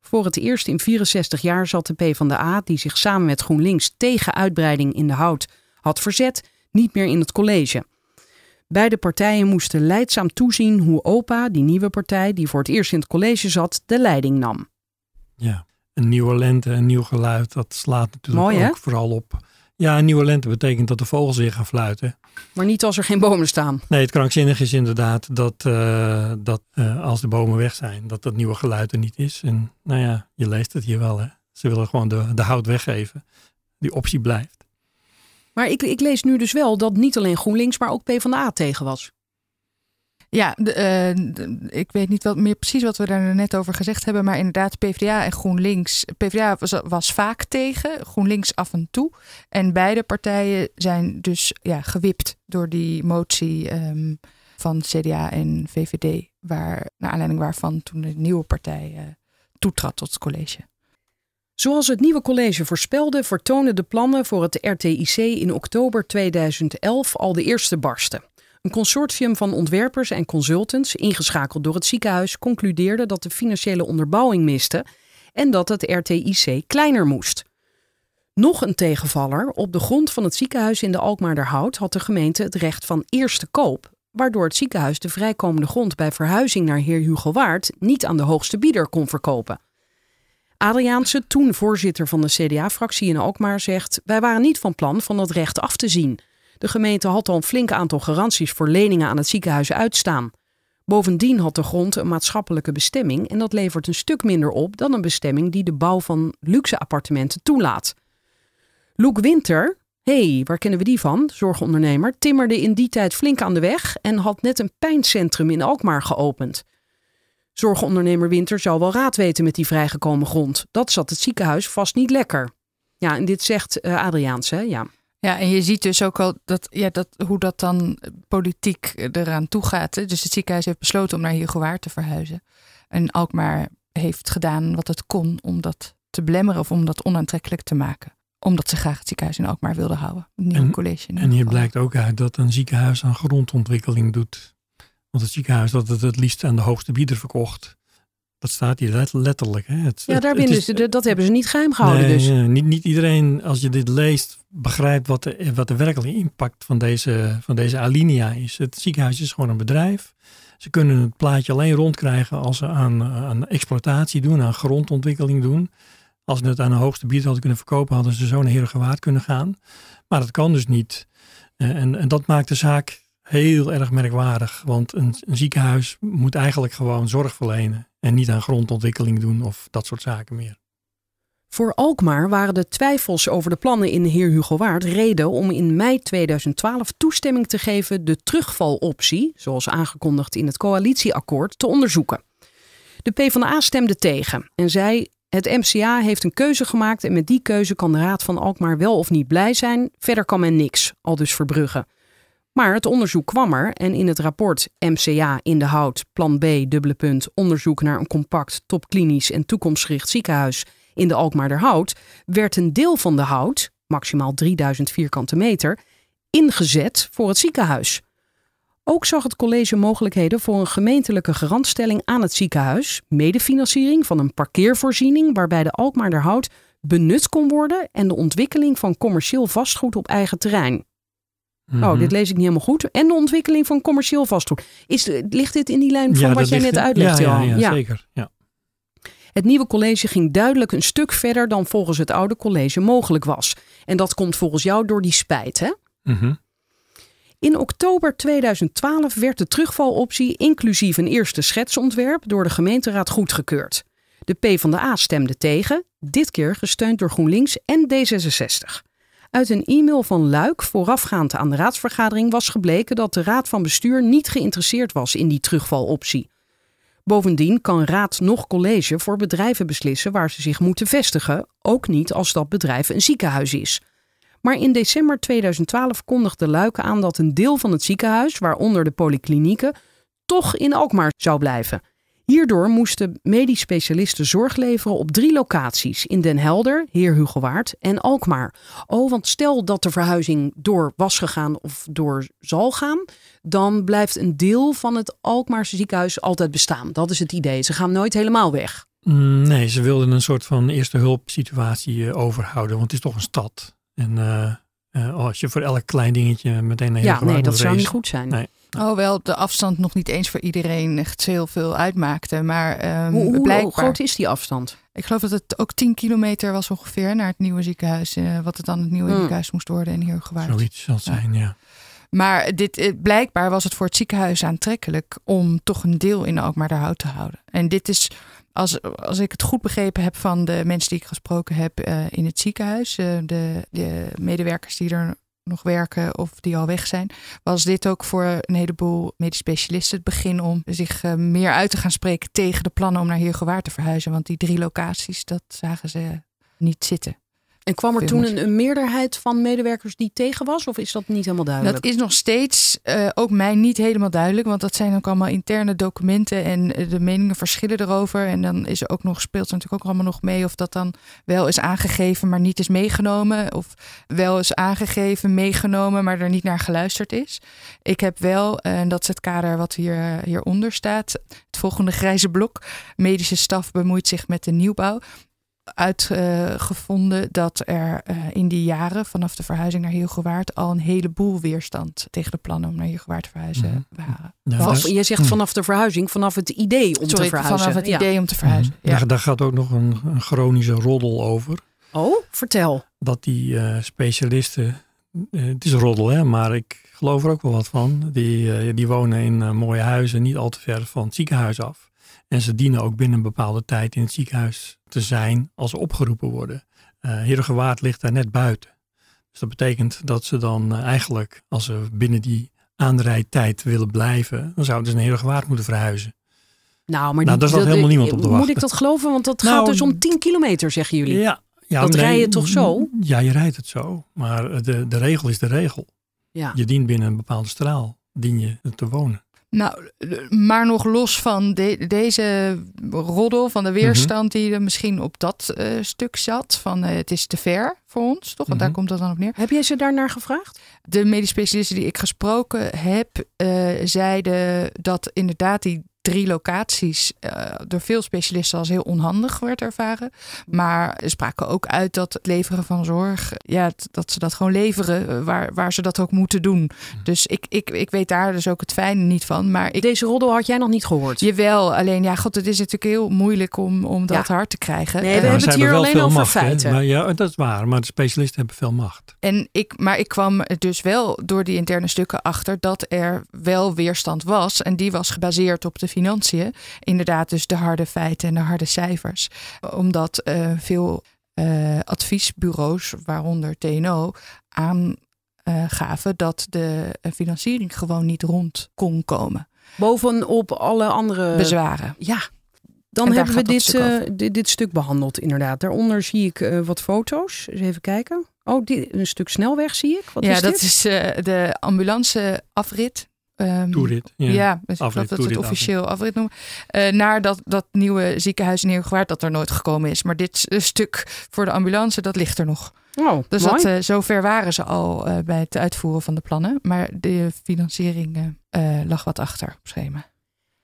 Voor het eerst in 64 jaar zat de PvdA, die zich samen met GroenLinks tegen uitbreiding in de hout had verzet, niet meer in het college. Beide partijen moesten leidzaam toezien hoe OPA, die nieuwe partij die voor het eerst in het college zat, de leiding nam. Ja, een nieuwe lente, een nieuw geluid, dat slaat natuurlijk Mooi, ook vooral op. Ja, een nieuwe lente betekent dat de vogels weer gaan fluiten. Maar niet als er geen bomen staan. Nee, het krankzinnige is inderdaad dat, eh, dat eh, als de bomen weg zijn, dat dat nieuwe geluid er niet is. En nou ja, je leest het hier wel hè. Ze willen gewoon de, de hout weggeven. Die optie blijft. Maar ik, ik lees nu dus wel dat niet alleen GroenLinks, maar ook PvdA tegen was. Ja, eh, ik weet niet wat meer precies wat we daar net over gezegd hebben. Maar inderdaad, PvdA en GroenLinks. PvdA was, was vaak tegen, GroenLinks af en toe. En beide partijen zijn dus ja, gewipt door die motie ehm, van CDA en VVD. Waar, naar aanleiding waarvan toen de nieuwe partij eh, toetrad tot het college. Zoals het nieuwe college voorspelde, vertonen de plannen voor het RTIC in oktober 2011 al de eerste barsten. Een consortium van ontwerpers en consultants, ingeschakeld door het ziekenhuis, concludeerde dat de financiële onderbouwing miste en dat het RTIC kleiner moest. Nog een tegenvaller, op de grond van het ziekenhuis in de Alkmaarderhout had de gemeente het recht van eerste koop, waardoor het ziekenhuis de vrijkomende grond bij verhuizing naar Heer Hugo Waard niet aan de hoogste bieder kon verkopen. Adriaanse, toen voorzitter van de CDA-fractie in Alkmaar, zegt: Wij waren niet van plan van dat recht af te zien. De gemeente had al een flink aantal garanties voor leningen aan het ziekenhuis uitstaan. Bovendien had de grond een maatschappelijke bestemming en dat levert een stuk minder op dan een bestemming die de bouw van luxe appartementen toelaat. Loek Winter, hey, waar kennen we die van? Zorgondernemer, timmerde in die tijd flink aan de weg en had net een pijncentrum in Alkmaar geopend. Zorgondernemer Winter zou wel raad weten met die vrijgekomen grond. Dat zat het ziekenhuis vast niet lekker. Ja, en dit zegt uh, Adriaans, hè? Ja. Ja, en je ziet dus ook al dat, ja, dat, hoe dat dan politiek eraan toe gaat. Dus het ziekenhuis heeft besloten om naar Heergewaard te verhuizen. En Alkmaar heeft gedaan wat het kon om dat te belemmeren of om dat onaantrekkelijk te maken. Omdat ze graag het ziekenhuis in Alkmaar wilden houden. Het nieuwe En- college. En hier blijkt ook uit dat een ziekenhuis aan grondontwikkeling doet. Want het ziekenhuis dat het het liefst aan de hoogste bieder verkocht. Dat staat hier let- letterlijk. Hè? Het, Ja, daar is- ze, dat hebben ze niet geheim gehouden. Nee, dus. ja, niet, niet iedereen, als je dit leest, begrijpt wat de, wat de werkelijke impact van deze, van deze alinea is. Het ziekenhuis is gewoon een bedrijf. Ze kunnen het plaatje alleen rondkrijgen als ze aan, aan exploitatie doen, aan grondontwikkeling doen. Als ze het aan de hoogste bieder hadden kunnen verkopen, hadden ze zo naar Herengewaard kunnen gaan. Maar dat kan dus niet. Eh, En, en dat maakt de zaak heel erg merkwaardig. Want een, ziekenhuis moet eigenlijk gewoon zorg verlenen. En niet aan grondontwikkeling doen of dat soort zaken meer. Voor Alkmaar waren de twijfels over de plannen in Heer Hugo Waard reden om in mei 2012 toestemming te geven de terugvaloptie, zoals aangekondigd in het coalitieakkoord, te onderzoeken. De PvdA stemde tegen en zei: Het MCA heeft een keuze gemaakt en met die keuze kan de Raad van Alkmaar wel of niet blij zijn. Verder kan men niks, al dus Verbrugge. Maar het onderzoek kwam er en in het rapport MCA in de hout, plan B, dubbele punt, onderzoek naar een compact, topklinisch en toekomstgericht ziekenhuis in de Alkmaarderhout werd een deel van de hout, maximaal 3000 vierkante meter, ingezet voor het ziekenhuis. Ook zag het college mogelijkheden voor een gemeentelijke garantstelling aan het ziekenhuis, medefinanciering van een parkeervoorziening waarbij de Alkmaarderhout benut kon worden en de ontwikkeling van commercieel vastgoed op eigen terrein. Oh, Mhm. dit lees ik niet helemaal goed. En de ontwikkeling van commercieel vastgoed. Is, ligt dit in die lijn van Ja, wat jij net uitlegde? Ja, ja, zeker. Ja. Het nieuwe college ging duidelijk een stuk verder dan volgens het oude college mogelijk was. En dat komt volgens jou door die spijt, hè? Mhm. In oktober 2012 werd de terugvaloptie inclusief een eerste schetsontwerp door de gemeenteraad goedgekeurd. De PvdA stemde tegen, dit keer gesteund door GroenLinks en D66. Uit een e-mail van Luik voorafgaand aan de raadsvergadering was gebleken dat de raad van bestuur niet geïnteresseerd was in die terugvaloptie. Bovendien kan raad nog college voor bedrijven beslissen waar ze zich moeten vestigen, ook niet als dat bedrijf een ziekenhuis is. Maar in december 2012 kondigde Luik aan dat een deel van het ziekenhuis, waaronder de polyklinieken, toch in Alkmaar zou blijven. Hierdoor moesten medisch specialisten zorg leveren op drie locaties: in Den Helder, Heer Hugo Waard en Alkmaar. Oh, want stel dat de verhuizing door was gegaan of door zal gaan, dan blijft een deel van het Alkmaarse ziekenhuis altijd bestaan. Dat is het idee. Ze gaan nooit helemaal weg. Mm, Nee, ze wilden een soort van eerste hulp situatie eh, overhouden, want het is toch een stad. En eh, eh, als je voor elk klein dingetje meteen naar Ja, Heergewaard nee, dat zou niet goed zijn. Nee. Hoewel de afstand nog niet eens voor iedereen echt heel veel uitmaakte. Maar ehm, Hoe, hoe- groot is die afstand? ik geloof dat het ook 10 kilometer was ongeveer naar het nieuwe ziekenhuis. eh, wat het dan het nieuwe Hmm. ziekenhuis moest worden in Heergewaard. Zoiets zal het Ja. zijn, ja. Maar dit, eh, blijkbaar was het voor het ziekenhuis aantrekkelijk om toch een deel in Alkmaarderhout te houden. En dit is, als, als ik het goed begrepen heb van de mensen die ik gesproken heb eh, in het ziekenhuis, eh, de, de medewerkers die er nog werken of die al weg zijn, was dit ook voor een heleboel medisch specialisten het begin om zich eh, meer uit te gaan spreken tegen de plannen om naar Heergewaard te verhuizen. Want die drie locaties, dat zagen ze niet zitten. En kwam er toen een, een meerderheid van medewerkers die tegen was? Of is dat niet helemaal duidelijk? Dat is nog steeds eh, ook mij niet helemaal duidelijk, want dat zijn ook allemaal interne documenten en eh, de meningen verschillen erover. En dan is er ook nog, speelt er natuurlijk ook allemaal nog mee of dat dan wel is aangegeven, maar niet is meegenomen. Of wel is aangegeven, meegenomen, maar er niet naar geluisterd is. Ik heb wel, eh, en dat is het kader wat hier, hieronder staat, het volgende grijze blok. Medische staf bemoeit zich met de nieuwbouw uitgevonden dat er eh, in die jaren vanaf de verhuizing naar Heelgewaard al een heleboel weerstand tegen de plannen om naar Heelgewaard te verhuizen waren. Ja, Vanaf- je zegt vanaf de verhuizing, vanaf het idee om Sorry, te verhuizen. vanaf het Ja. idee om te verhuizen. Ja. daar, daar gaat ook nog een, een chronische roddel over. Oh, vertel. Dat die eh, specialisten eh, het is roddel, hè, maar ik geloof er ook wel wat van. Die, eh, die wonen in mooie huizen, niet al te ver van het ziekenhuis af. En ze dienen ook binnen een bepaalde tijd in het ziekenhuis te zijn als ze opgeroepen worden. Uh, Heergewaard ligt daar net buiten. Dus dat betekent dat ze dan eigenlijk, als ze binnen die aanrijdtijd willen blijven, dan zouden ze naar Heergewaard moeten verhuizen. Nou, maar Nou, daar zat helemaal niemand op te Moet wachten. ik dat geloven? Want dat Nou, gaat dus om 10 kilometer, zeggen jullie. Ja, ja, Dat rij je toch zo? Ja, je rijdt het zo. Maar de, de regel is de regel. Ja. Je dient binnen een bepaalde straal, dien je te wonen. Nou, maar nog los van de- deze roddel, van de weerstand die er misschien op dat eh, stuk zat. Van eh, het is te ver voor ons, toch? Want daar Mhm. komt dat dan op neer. Heb jij ze daar naar gevraagd? De medisch specialisten die ik gesproken heb, eh, zeiden dat inderdaad die drie locaties eh, door veel specialisten als heel onhandig werd ervaren. Maar ze spraken ook uit dat het leveren van zorg, ja, dat ze dat gewoon leveren eh, waar, waar ze dat ook moeten doen. Dus ik, ik, ik weet daar dus ook het fijne niet van. Maar ik, Deze roddel had jij nog niet gehoord. Jawel, alleen ja, god, het is natuurlijk heel moeilijk om, om dat Ja. hard te krijgen. Nee, we Eh, hebben ze het hier wel alleen veel over macht, hè. feiten. Maar ja, dat is waar. Maar de specialisten hebben veel macht. En ik, maar ik kwam dus wel door die interne stukken achter dat er wel weerstand was. En die was gebaseerd op de financiën. Inderdaad, dus de harde feiten en de harde cijfers. Omdat eh, veel eh, adviesbureaus, waaronder TNO, aangaven dat de eh, financiering gewoon niet rond kon komen. Bovenop alle andere Bezwaren. Ja, dan En hebben we dit, stuk eh, dit, dit stuk behandeld inderdaad. Daaronder zie ik eh, wat foto's. Eens even kijken. Oh, dit, een stuk snelweg zie ik. Wat ja, is dat is eh, de ambulance afrit. Ehm, Toerit. Ja. Ja, dus ik Afrit, dat het officieel afrit noemen. Eh, naar dat, dat nieuwe ziekenhuis in Heergewaard dat er nooit gekomen is. Maar dit eh, stuk voor de ambulance, dat ligt er nog. Oh, Dus mooi. dat, eh, zover waren ze al eh, bij het uitvoeren van de plannen. Maar de financiering lag wat achter op schema.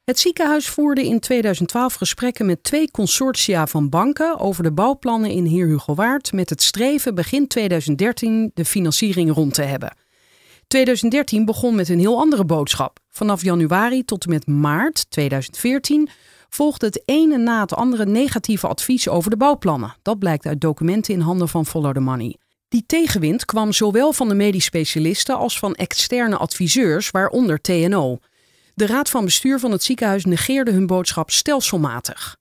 Het ziekenhuis voerde in 2012 gesprekken met twee consortia van banken over de bouwplannen in Heer Hugo Waard met het streven begin 2013 de financiering rond te hebben. 2013 begon met een heel andere boodschap. Vanaf januari tot en met maart 2014 volgde het ene na het andere negatieve advies over de bouwplannen. Dat blijkt uit documenten in handen van Follow the Money. Die tegenwind kwam zowel van de medisch specialisten als van externe adviseurs, waaronder TNO. De raad van bestuur van het ziekenhuis negeerde hun boodschap stelselmatig.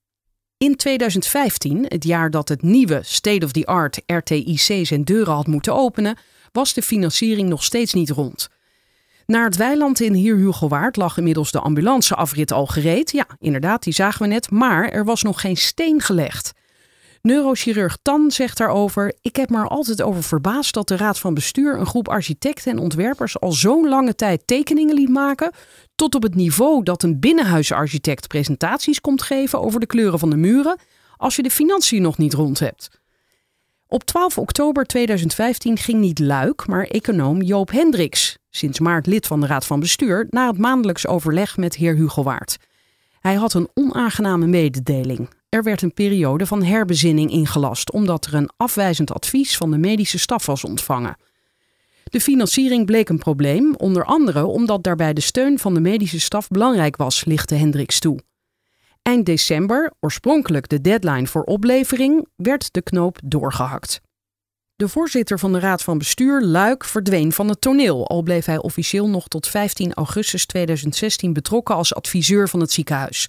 In 2015, het jaar dat het nieuwe state-of-the-art RTIC zijn deuren had moeten openen, was de financiering nog steeds niet rond. Naar het weiland in Heer Hugo Waard lag inmiddels de ambulanceafrit al gereed. Ja, inderdaad, die zagen we net, maar er was nog geen steen gelegd. Neurochirurg Tan zegt daarover: Ik heb me er altijd over verbaasd dat de Raad van Bestuur een groep architecten en ontwerpers al zo'n lange tijd tekeningen liet maken. Tot op het niveau dat een binnenhuisarchitect presentaties komt geven over de kleuren van de muren. als je de financiën nog niet rond hebt. Op 12 oktober 2015 ging niet Luik, maar econoom Joop Hendricks, sinds maart lid van de Raad van Bestuur, naar het maandelijks overleg met heer Hugo. Hij had een onaangename mededeling. Er werd een periode van herbezinning ingelast, omdat er een afwijzend advies van de medische staf was ontvangen. De financiering bleek een probleem, onder andere omdat daarbij de steun van de medische staf belangrijk was, lichtte Hendricks toe. Eind december, oorspronkelijk de deadline voor oplevering, werd de knoop doorgehakt. De voorzitter van de Raad van Bestuur, Luik, verdween van het toneel, al bleef hij officieel nog tot 15 augustus 2016 betrokken als adviseur van het ziekenhuis.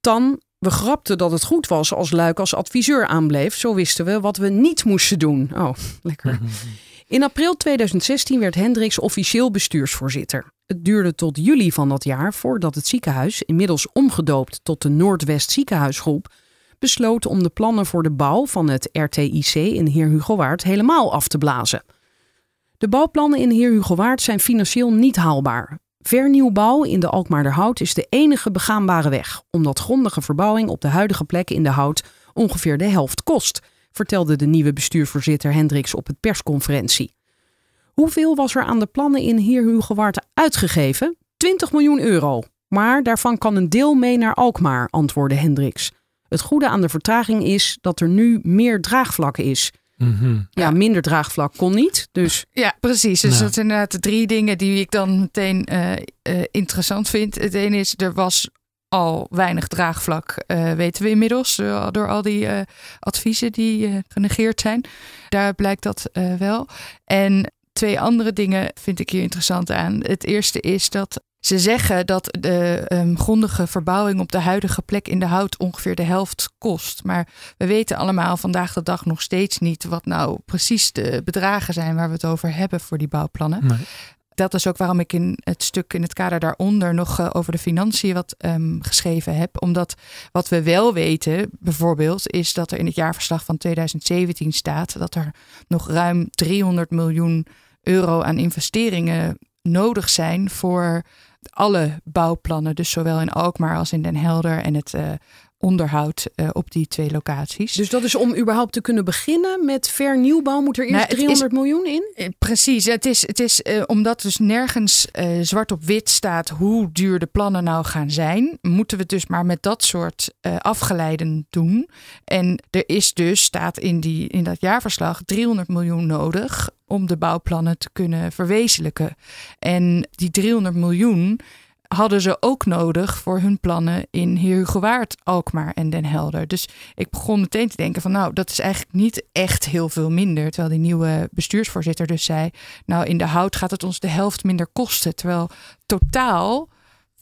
Tan, we grapten dat het goed was als Luik als adviseur aanbleef, zo wisten we wat we niet moesten doen. Oh, *laughs* lekker. *laughs* In april 2016 werd Hendricks officieel bestuursvoorzitter. Het duurde tot juli van dat jaar voordat het ziekenhuis, inmiddels omgedoopt tot de Noordwest Ziekenhuisgroep, besloot om de plannen voor de bouw van het RTIC in Heer Hugo Waard helemaal af te blazen. De bouwplannen in Heer Hugo Waard zijn financieel niet haalbaar. Vernieuwbouw in de Alkmaarderhout is de enige begaanbare weg, omdat grondige verbouwing op de huidige plek in de hout ongeveer de helft kost, vertelde de nieuwe bestuursvoorzitter Hendricks op het persconferentie. Hoeveel was er aan de plannen in Waard uitgegeven? 20 miljoen euro. Maar daarvan kan een deel mee naar Alkmaar, antwoordde Hendricks. Het goede aan de vertraging is dat er nu meer draagvlak is. Mhm. Ja, minder draagvlak kon niet. Dus Ja, precies. Dus Nou. dat zijn inderdaad de drie dingen die ik dan meteen eh, eh, interessant vind. Het ene is, er was al weinig draagvlak, eh, weten we inmiddels, door, door al die eh, adviezen die genegeerd zijn. Daar blijkt dat eh, wel. En twee andere dingen vind ik hier interessant aan. Het eerste is dat ze zeggen dat de um, grondige verbouwing op de huidige plek in de hout ongeveer de helft kost. Maar we weten allemaal vandaag de dag nog steeds niet wat nou precies de bedragen zijn waar we het over hebben voor die bouwplannen. Nee. Dat is ook waarom ik in het stuk in het kader daaronder nog uh, over de financiën wat um, geschreven heb. Omdat wat we wel weten, bijvoorbeeld, is dat er in het jaarverslag van 2017 staat dat er nog ruim 300 miljoen euro aan investeringen nodig zijn voor alle bouwplannen, dus zowel in Alkmaar als in Den Helder en het uh, onderhoud uh, op die twee locaties. Dus dat is om überhaupt te kunnen beginnen met vernieuwbouw, moet er eerst nou, 300 is, miljoen in? Uh, precies, het is, het is uh, omdat dus nergens zwart op wit staat hoe duur de plannen nou gaan zijn, moeten we het dus maar met dat soort afgeleiden doen. En er is dus, staat in, die, in dat jaarverslag, 300 miljoen nodig om de bouwplannen te kunnen verwezenlijken. En die 300 miljoen hadden ze ook nodig voor hun plannen in Heerhugowaard, Alkmaar en Den Helder. Dus ik begon meteen te denken van nou, dat is eigenlijk niet echt heel veel minder. Terwijl die nieuwe bestuursvoorzitter dus zei, nou in de hout gaat het ons de helft minder kosten. Terwijl totaal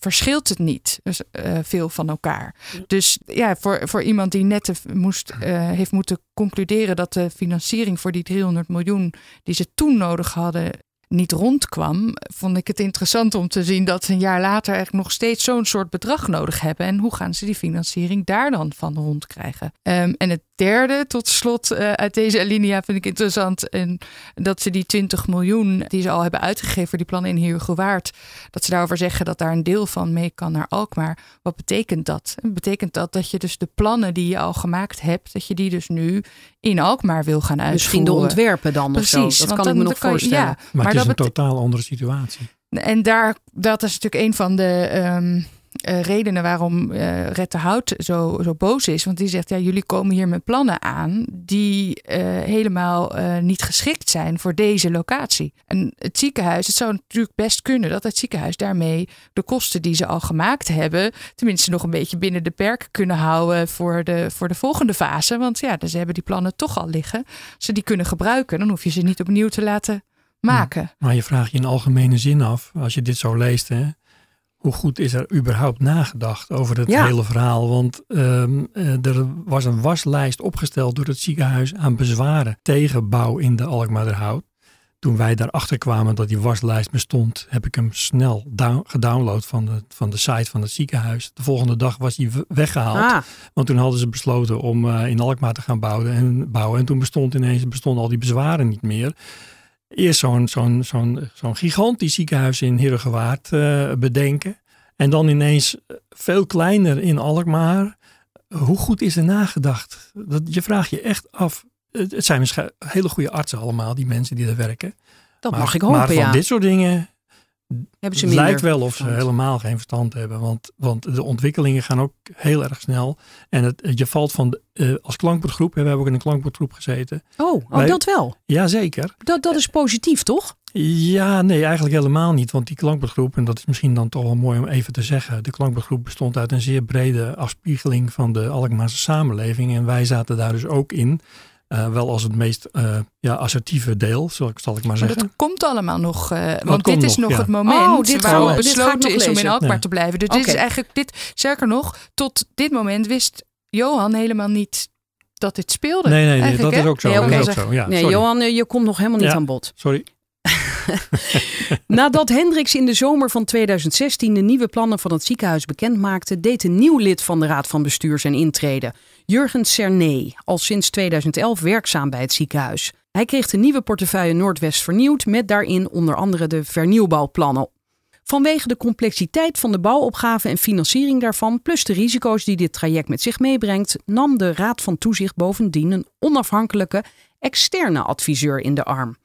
verschilt het niet dus, uh, veel van elkaar. Dus ja, voor, voor iemand die net moest, uh, heeft moeten concluderen dat de financiering voor die 300 miljoen die ze toen nodig hadden niet rondkwam, vond ik het interessant om te zien dat ze een jaar later eigenlijk nog steeds zo'n soort bedrag nodig hebben. En hoe gaan ze die financiering daar dan van rondkrijgen? Um, en het derde, tot slot, uh, uit deze alinea vind ik interessant. En dat ze die 20 miljoen die ze al hebben uitgegeven voor die plannen in Heergewaard, dat ze daarover zeggen dat daar een deel van mee kan naar Alkmaar. Wat betekent dat? Betekent dat dat je dus de plannen die je al gemaakt hebt, dat je die dus nu in Alkmaar wil gaan uitvoeren? Misschien de ontwerpen dan Precies, of zo. Dat kan ik me nog voorstellen. Ja, maar, maar is een totaal andere situatie. En daar, dat is natuurlijk een van de um, uh, redenen waarom uh, Red Hout zo, zo boos is. Want die zegt, ja, jullie komen hier met plannen aan die uh, helemaal niet geschikt zijn voor deze locatie. En het ziekenhuis, het zou natuurlijk best kunnen dat het ziekenhuis daarmee de kosten die ze al gemaakt hebben, tenminste nog een beetje binnen de perken kunnen houden voor de, voor de volgende fase. Want ja, dus ze hebben die plannen toch al liggen. Als ze die kunnen gebruiken, dan hoef je ze niet opnieuw te laten maken. Maar je vraagt je in algemene zin af, als je dit zo leest, hè, hoe goed is er überhaupt nagedacht over het hele verhaal? Want um, er was een waslijst opgesteld door het ziekenhuis aan bezwaren tegen bouw in de Alkmaarderhout. Toen wij daarachter kwamen dat die waslijst bestond, heb ik hem snel gedownload van de, van de site van het ziekenhuis. De volgende dag was hij weggehaald. Ah. Want toen hadden ze besloten om uh, in Alkmaar te gaan bouwen en, bouwen. en toen bestond ineens bestonden al die bezwaren niet meer eerst zo'n zo'n zo'n zo'n gigantisch ziekenhuis in Heergewaard uh, bedenken. En dan ineens veel kleiner in Alkmaar. Hoe goed is er nagedacht? Dat, je vraagt je echt af. Het zijn hele goede artsen allemaal, die mensen die daar werken. Dat mag ik hopen, maar van ja. dit soort dingen hebben ze het lijkt wel of ze helemaal geen verstand hebben. Want, want de ontwikkelingen gaan ook heel erg snel. En het, je valt van, uh, als klankbordgroep, we hebben ook in een klankbordgroep gezeten. Oh, oh Wij, dat wel? Jazeker. Dat, dat is positief, toch? Ja, nee, eigenlijk helemaal niet. Want die klankbordgroep, en dat is misschien dan toch wel mooi om even te zeggen. De klankbordgroep bestond uit een zeer brede afspiegeling van de Alkmaarse samenleving. En wij zaten daar dus ook in. Uh, wel als het meest uh, ja, assertieve deel, zal ik, zal ik maar zeggen. Maar dat komt allemaal nog. Uh, want dit is nog ja. het moment oh, dit waarop besloten is om in Alkmaar ja. te blijven. Dus okay. dit is eigenlijk dit. Sterker nog, tot dit moment wist Johan helemaal niet dat dit speelde. Nee, nee, nee dat is ook zo. Nee, okay. dat is ook zo. Ja, nee Johan, je komt nog helemaal niet aan bod. Sorry. *laughs* Nadat Hendricks in de zomer van 2016 de nieuwe plannen van het ziekenhuis bekendmaakte, deed een nieuw lid van de Raad van Bestuur zijn intrede. Jurgen Cerné, al sinds 2011 werkzaam bij het ziekenhuis. Hij kreeg de nieuwe portefeuille Noordwest vernieuwd met daarin onder andere de vernieuwbouwplannen. Vanwege de complexiteit van de bouwopgave en financiering daarvan, plus de risico's die dit traject met zich meebrengt, nam de Raad van Toezicht bovendien een onafhankelijke externe adviseur in de arm.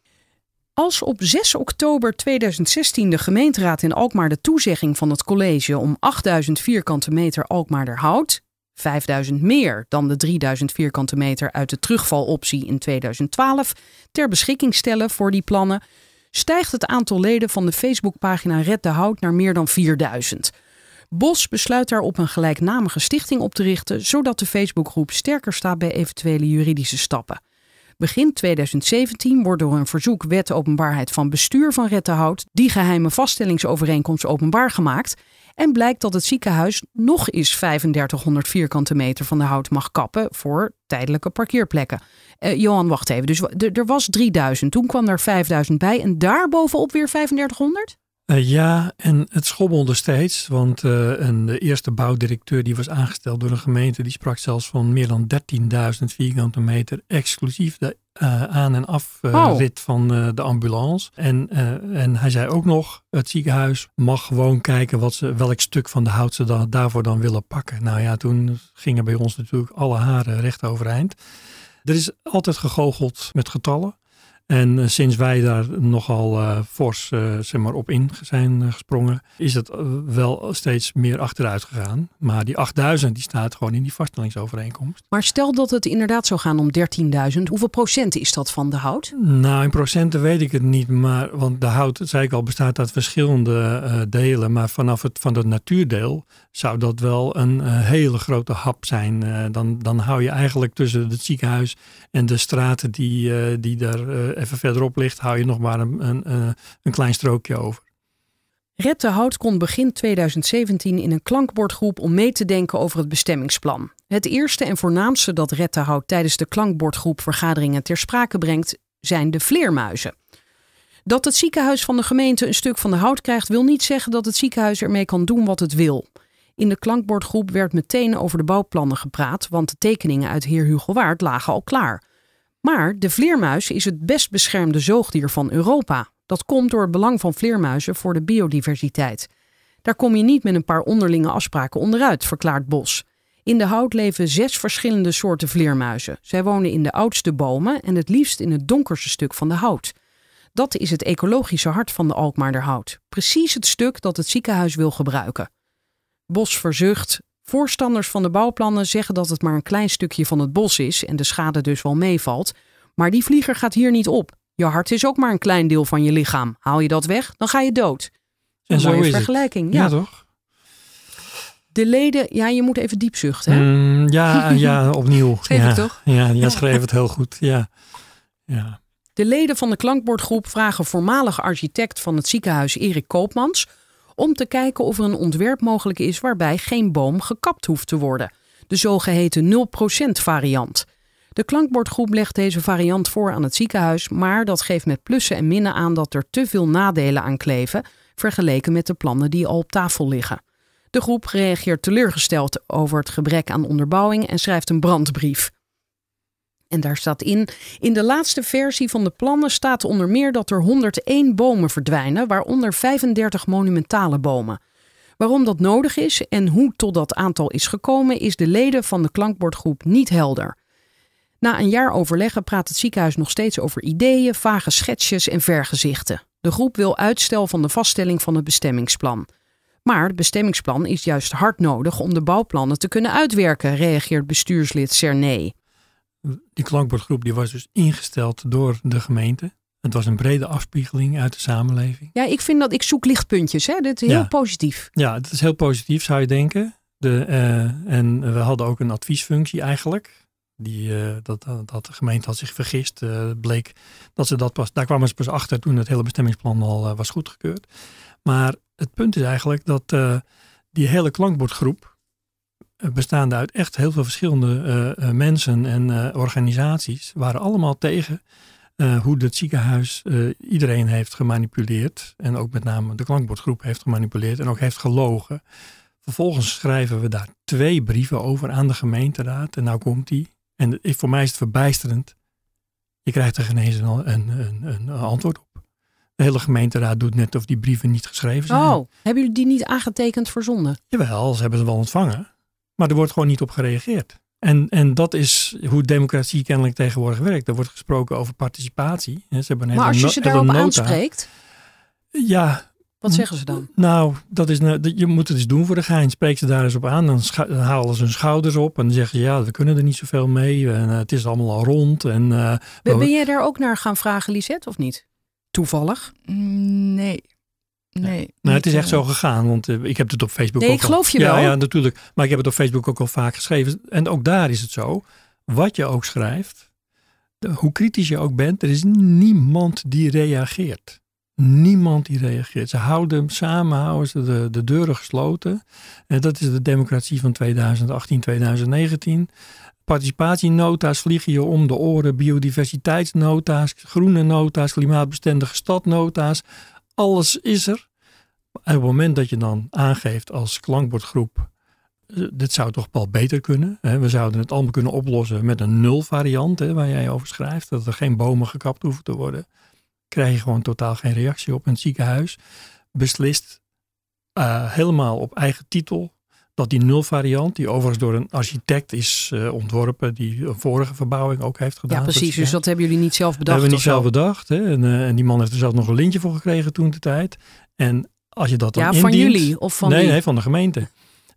Als op 6 oktober 2016 de gemeenteraad in Alkmaar de toezegging van het college om 8000 vierkante meter Alkmaarder houdt, 5000 meer dan de 3000 vierkante meter uit de terugvaloptie in 2012, ter beschikking stellen voor die plannen, stijgt het aantal leden van de Facebookpagina Red de Hout naar meer dan 4000. Bos besluit daarop een gelijknamige stichting op te richten, zodat de Facebookgroep sterker staat bij eventuele juridische stappen. Begin 2017 wordt door een verzoek Wet Openbaarheid van Bestuur van Rettenhout die geheime vaststellingsovereenkomst openbaar gemaakt. En blijkt dat het ziekenhuis nog eens 3500 vierkante meter van de hout mag kappen voor tijdelijke parkeerplekken. Uh, Johan, wacht even. Dus er was 3000, toen kwam er 5000 bij en daarbovenop weer 3500? Uh, ja, en het schommelde steeds, want uh, een, de eerste bouwdirecteur die was aangesteld door de gemeente, die sprak zelfs van meer dan 13.000 vierkante meter, exclusief de uh, aan- en afrit van de ambulance. En, en hij zei ook nog, het ziekenhuis mag gewoon kijken wat ze, welk stuk van de hout ze dan, daarvoor dan willen pakken. Nou ja, toen gingen bij ons natuurlijk alle haren recht overeind. Er is altijd gegoocheld met getallen. En uh, sinds wij daar nogal uh, fors uh, zeg maar op in zijn gesprongen, is het wel steeds meer achteruit gegaan. Maar die 8000 die staat gewoon in die vaststellingsovereenkomst. Maar stel dat het inderdaad zou gaan om 13.000, hoeveel procent is dat van de hout? Nou, in procenten weet ik het niet, maar want de hout, zei ik al, bestaat uit verschillende delen. Maar vanaf het van het natuurdeel zou dat wel een hele grote hap zijn. dan, dan hou je eigenlijk tussen het ziekenhuis en de straten die, die daar even verderop ligt, hou je nog maar een, een, een klein strookje over. Red Hout kon begin 2017 in een klankbordgroep om mee te denken over het bestemmingsplan. Het eerste en voornaamste dat Red Hout tijdens de klankbordgroep vergaderingen ter sprake brengt, zijn de vleermuizen. Dat het ziekenhuis van de gemeente een stuk van de hout krijgt, wil niet zeggen dat het ziekenhuis ermee kan doen wat het wil. In de klankbordgroep werd meteen over de bouwplannen gepraat, want de tekeningen uit Heer Hugo Waard lagen al klaar. Maar de vleermuis is het best beschermde zoogdier van Europa. Dat komt door het belang van vleermuizen voor de biodiversiteit. Daar kom je niet met een paar onderlinge afspraken onderuit, verklaart Bos. In de hout leven zes verschillende soorten vleermuizen. Zij wonen in de oudste bomen en het liefst in het donkerste stuk van de hout. Dat is het ecologische hart van de Alkmaarderhout. Precies het stuk dat het ziekenhuis wil gebruiken. Bos verzucht. Voorstanders van de bouwplannen zeggen dat het maar een klein stukje van het bos is en de schade dus wel meevalt. Maar die vlieger gaat hier niet op. Je hart is ook maar een klein deel van je lichaam. Haal je dat weg, dan ga je dood. Een en mooie vergelijking. Ja. ja. toch? De leden, ja, je moet even diep zuchten. Hè? Mm, ja, *laughs* ja, opnieuw. schreef ja, ik toch? Ja, jij *laughs* schreef het heel goed. Ja. ja. De leden van de klankbordgroep vragen voormalig architect van het ziekenhuis Erik Koopmans om te kijken of er een ontwerp mogelijk is waarbij geen boom gekapt hoeft te worden. De zogeheten 0% variant. De klankbordgroep legt deze variant voor aan het ziekenhuis, maar dat geeft met plussen en minnen aan dat er te veel nadelen aan kleven, vergeleken met de plannen die al op tafel liggen. De groep reageert teleurgesteld over het gebrek aan onderbouwing en schrijft een brandbrief. En daar staat in: In de laatste versie van de plannen staat onder meer dat er 101 bomen verdwijnen, waaronder 35 monumentale bomen. Waarom dat nodig is en hoe tot dat aantal is gekomen, is de leden van de klankbordgroep niet helder. Na een jaar overleggen praat het ziekenhuis nog steeds over ideeën, vage schetsjes en vergezichten. De groep wil uitstel van de vaststelling van het bestemmingsplan. Maar het bestemmingsplan is juist hard nodig om de bouwplannen te kunnen uitwerken, reageert bestuurslid Cerné. Die klankbordgroep die was dus ingesteld door de gemeente. Het was een brede afspiegeling uit de samenleving. Ja, ik vind dat ik zoek lichtpuntjes. Hè? Dit is heel positief. Ja, het is heel positief zou je denken. De, uh, en we hadden ook een adviesfunctie eigenlijk. Die, uh, dat, dat de gemeente had zich vergist. Uh, bleek dat ze dat pas, daar kwamen ze pas achter toen het hele bestemmingsplan al was goedgekeurd. Maar het punt is eigenlijk dat die hele klankbordgroep bestaande uit echt heel veel verschillende uh, mensen en uh, organisaties, waren allemaal tegen uh, hoe het ziekenhuis iedereen heeft gemanipuleerd. En ook met name de klankbordgroep heeft gemanipuleerd en ook heeft gelogen. Vervolgens schrijven we daar twee brieven over aan de gemeenteraad. En nou komt die. En voor mij is het verbijsterend. Je krijgt er geen eens een, een, een, een antwoord op. De hele gemeenteraad doet net of die brieven niet geschreven zijn. Oh, hebben jullie die niet aangetekend verzonden? Jawel, ze hebben ze wel ontvangen. Maar er wordt gewoon niet op gereageerd. En, en dat is hoe democratie kennelijk tegenwoordig werkt. Er wordt gesproken over participatie. Ze hebben een maar als je ze daarop nota. aanspreekt? Ja. Wat zeggen ze dan? Nou, dat is, je moet het eens doen voor de gein. Spreek ze daar eens op aan. Dan, dan halen ze hun schouders op. En dan zeggen ze, ja, we kunnen er niet zoveel mee. En, uh, het is allemaal al rond. En, uh, ben, ben jij daar ook naar gaan vragen, Lisette, of niet? Toevallig? Nee. Nee. Nou, het is echt zo gegaan, want uh, ik heb het op Facebook nee, ook ik geloof je ja, wel. Ja, natuurlijk. Maar ik heb het op Facebook ook al vaak geschreven. En ook daar is het zo. Wat je ook schrijft, hoe kritisch je ook bent, er is niemand die reageert. Niemand die reageert. Ze houden samen, houden ze de, de deuren gesloten. En dat is de democratie van 2018, 2019. Participatienota's vliegen je om de oren, biodiversiteitsnota's, groene nota's, klimaatbestendige stadnota's. Alles is er. Op het moment dat je dan aangeeft als klankbordgroep, eh, dit zou toch wel beter kunnen. Hè? We zouden het allemaal kunnen oplossen met een nul variant, hè, waar jij over schrijft, dat er geen bomen gekapt hoeven te worden. Krijg je gewoon totaal geen reactie op. En het ziekenhuis beslist uh, helemaal op eigen titel dat die nul variant, die overigens door een architect is uh, ontworpen, die een vorige verbouwing ook heeft gedaan. Ja, precies. Dus dat hebben jullie niet zelf bedacht? Dat hebben we niet zelf bedacht. Hè? En, uh, en, die man heeft er zelf nog een lintje voor gekregen toen de tijd. En als je dat dan ja, indient, van jullie of van nee, van de gemeente.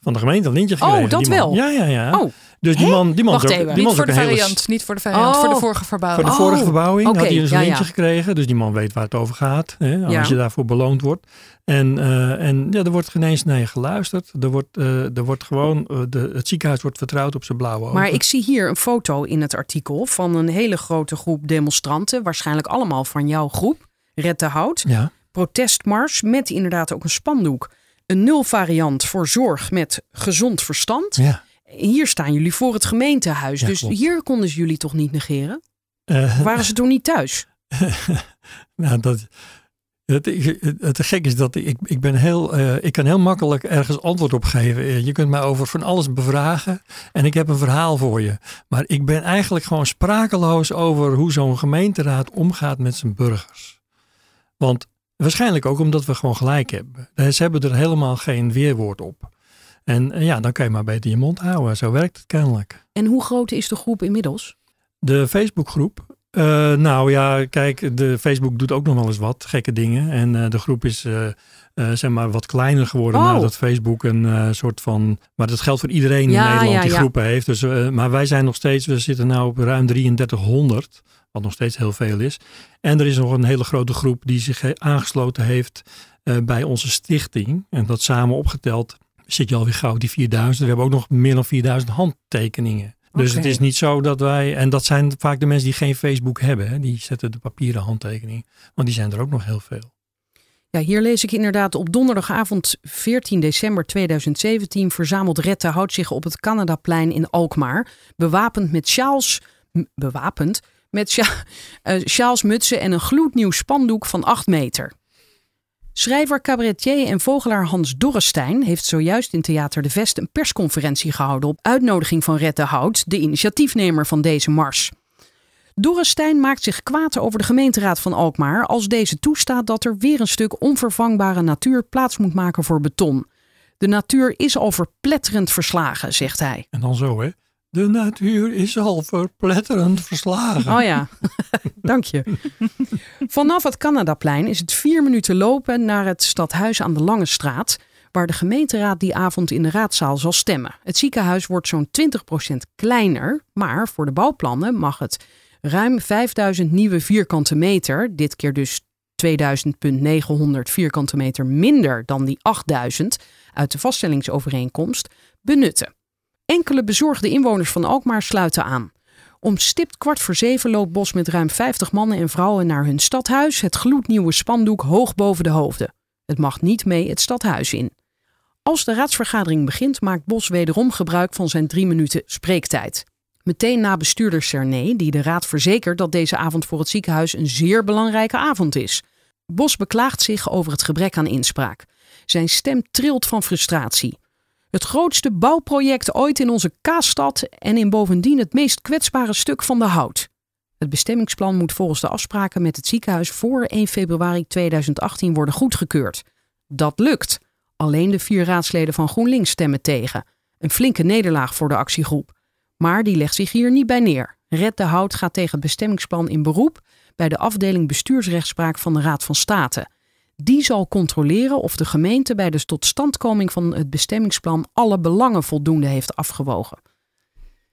Van de gemeente een lintje gekregen. Oh, dat wel? Ja, ja, ja. Oh, dus die man, die man Wacht is ook- even, die man niet voor de hele variant, niet voor de variant, Oh. voor de vorige verbouwing. Voor de Oh, vorige verbouwing oké, had hij dus een ja, lintje ja. gekregen. Dus die man weet waar het over gaat. Hè, Ja. Als je daarvoor beloond wordt. En, eh, en ja, er wordt geen eens naar je geluisterd. Er wordt, eh, er wordt gewoon, eh, de, het ziekenhuis wordt vertrouwd op zijn blauwe ogen. Maar ik zie hier een foto in het artikel van een hele grote groep demonstranten. Waarschijnlijk allemaal van jouw groep. Red de Hout. Ja, Protestmars met inderdaad ook een spandoek. Een nul variant voor zorg met gezond verstand. ja. Hier staan jullie voor het gemeentehuis. Ja, dus klopt. hier konden ze jullie toch niet negeren? Eh, *laughs* Waren ze toen niet thuis? nou, dat, het, het, het gek is dat ik, ik ben heel, eh, ik kan heel makkelijk ergens antwoord op geven. Eh, Je kunt mij over van alles bevragen en ik heb een verhaal voor je. Maar ik ben eigenlijk gewoon sprakeloos over hoe zo'n gemeenteraad omgaat met zijn burgers. Want waarschijnlijk ook omdat we gewoon gelijk hebben. Eh, Ze hebben er helemaal geen weerwoord op. En eh, ja, dan kan je maar beter je mond houden. Zo werkt het kennelijk. En hoe groot is de groep inmiddels? De Facebookgroep. eh, nou ja, kijk, de Facebook doet ook nog wel eens wat gekke dingen. En de groep is zeg maar wat kleiner geworden Oh. nadat Facebook een soort van. Maar dat geldt voor iedereen Ja, in Nederland ja, die ja. groepen heeft. Dus, maar wij zijn nog steeds, we zitten nu op ruim 3300, wat nog steeds heel veel is. En er is nog een hele grote groep die zich he- aangesloten heeft eh, bij onze stichting. En dat samen opgeteld zit je alweer gauw die 4000. We hebben ook nog meer dan 4000 handtekeningen. Dus het is niet zo dat wij, en dat zijn vaak de mensen die geen Facebook hebben, hè, die zetten de papieren handtekening. Want die zijn er ook nog heel veel. Ja, hier lees ik inderdaad op donderdagavond 14 december 2017 verzamelt Red de Hout zich op het Canadaplein in Alkmaar. Bewapend met sjaals, bewapend met sja, *laughs* eh, sjaals, mutsen en een gloednieuw spandoek van 8 meter. Schrijver, cabaretier en vogelaar Hans Dorrestein heeft zojuist in Theater de Vest een persconferentie gehouden op uitnodiging van Red de Hout, de initiatiefnemer van deze mars. Dorrestein maakt zich kwaad over de gemeenteraad van Alkmaar als deze toestaat dat er weer een stuk onvervangbare natuur plaats moet maken voor beton. De natuur is al verpletterend verslagen, zegt hij. En dan zo, hè. De natuur is al verpletterend verslagen. Oh ja, *laughs* dank je. Vanaf het Canadaplein is het vier minuten lopen naar het stadhuis aan de Lange Straat, waar de gemeenteraad die avond in de raadzaal zal stemmen. Het ziekenhuis wordt zo'n 20% kleiner, maar voor de bouwplannen mag het ruim 5000 nieuwe vierkante meter, dit keer dus 2000.900 vierkante meter minder dan die 8000 uit de vaststellingsovereenkomst, benutten. Enkele bezorgde inwoners van Alkmaar sluiten aan. Om stipt kwart voor zeven loopt Bos met ruim 50 mannen en vrouwen naar hun stadhuis, het gloednieuwe spandoek hoog boven de hoofden. Het mag niet mee het stadhuis in. Als de raadsvergadering begint, maakt Bos wederom gebruik van zijn drie minuten spreektijd. Meteen na bestuurder Cerné, die de raad verzekert dat deze avond voor het ziekenhuis een zeer belangrijke avond is. Bos beklaagt zich over het gebrek aan inspraak. Zijn stem trilt van frustratie. Het grootste bouwproject ooit in onze kaasstad en in bovendien het meest kwetsbare stuk van de hout. Het bestemmingsplan moet volgens de afspraken met het ziekenhuis voor 1 februari 2018 worden goedgekeurd. Dat lukt. Alleen de vier raadsleden van GroenLinks stemmen tegen. Een flinke nederlaag voor de actiegroep. Maar die legt zich hier niet bij neer. Red de Hout gaat tegen het bestemmingsplan in beroep bij de afdeling bestuursrechtspraak van de Raad van State. Die zal controleren of de gemeente bij de totstandkoming van het bestemmingsplan alle belangen voldoende heeft afgewogen.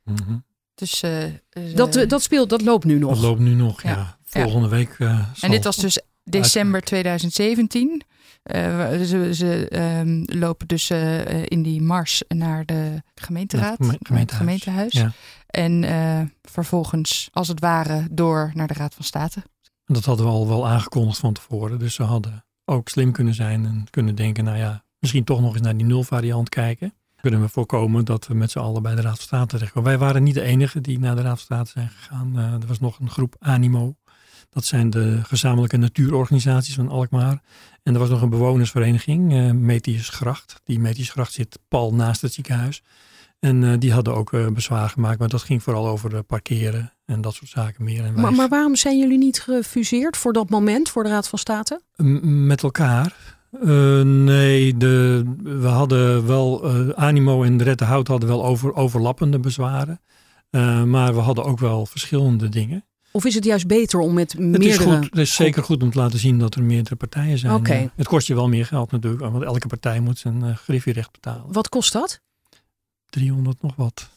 Mhm. Dus, eh, eh, Dat, eh, dat speelt, dat loopt nu nog. Dat loopt nu nog, ja. Ja. Volgende week. eh, zal- en dit was dus december 2017. Uh, ze ze um, lopen dus uh, in die mars naar de gemeenteraad, het gemeentehuis. het gemeentehuis. Ja. En uh, vervolgens, als het ware, door naar de Raad van State. En dat hadden we al wel aangekondigd van tevoren. Dus ze hadden ook slim kunnen zijn en kunnen denken, nou ja, misschien toch nog eens naar die nulvariant kijken. Kunnen we voorkomen dat we met z'n allen bij de Raad van State terechtkomen. Wij waren niet de enige die naar de Raad van State zijn gegaan. er was nog een groep Animo. Dat zijn de gezamenlijke natuurorganisaties van Alkmaar. En er was nog een bewonersvereniging, uh, Metiusgracht. Die Metiusgracht zit pal naast het ziekenhuis. En uh, die hadden ook uh, bezwaar gemaakt, maar dat ging vooral over parkeren en dat soort zaken meer. En maar, maar, waarom zijn jullie niet gefuseerd voor dat moment, voor de Raad van State? M met elkaar? nee, de, we hadden wel, Animo en Rette Hout hadden wel over, overlappende bezwaren. maar we hadden ook wel verschillende dingen. Of is het juist beter om met meerdere... Het is, goed, het is zeker goed om te laten zien dat er meerdere partijen zijn. Okay. Het kost je wel meer geld natuurlijk, want elke partij moet zijn griffierecht betalen. Wat kost dat? 300 nog wat.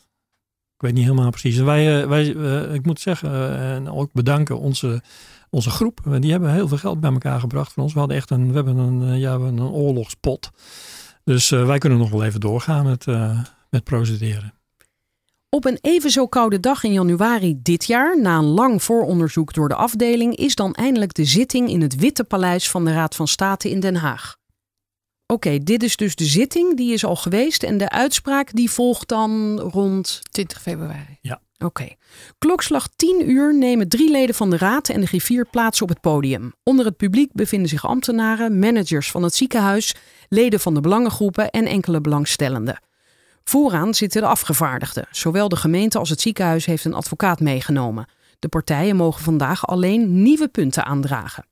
Ik weet niet helemaal precies. Wij, wij uh, ik moet zeggen, uh, en ook bedanken onze, onze groep. Die hebben heel veel geld bij elkaar gebracht voor ons. We hadden echt een, we hebben een, ja, een oorlogspot. Dus wij kunnen nog wel even doorgaan met, met procederen. Op een even zo koude dag in januari dit jaar, na een lang vooronderzoek door de afdeling, is dan eindelijk de zitting in het Witte Paleis van de Raad van State in Den Haag. Oké, dit is dus de zitting, die is al geweest en de uitspraak die volgt dan rond 20 februari. Ja. Oké. Klokslag 10 uur nemen drie leden van de raad en de griffier plaats op het podium. Onder het publiek bevinden zich ambtenaren, managers van het ziekenhuis, leden van de belangengroepen en enkele belangstellenden. Vooraan zitten de afgevaardigden. Zowel de gemeente als het ziekenhuis heeft een advocaat meegenomen. De partijen mogen vandaag alleen nieuwe punten aandragen.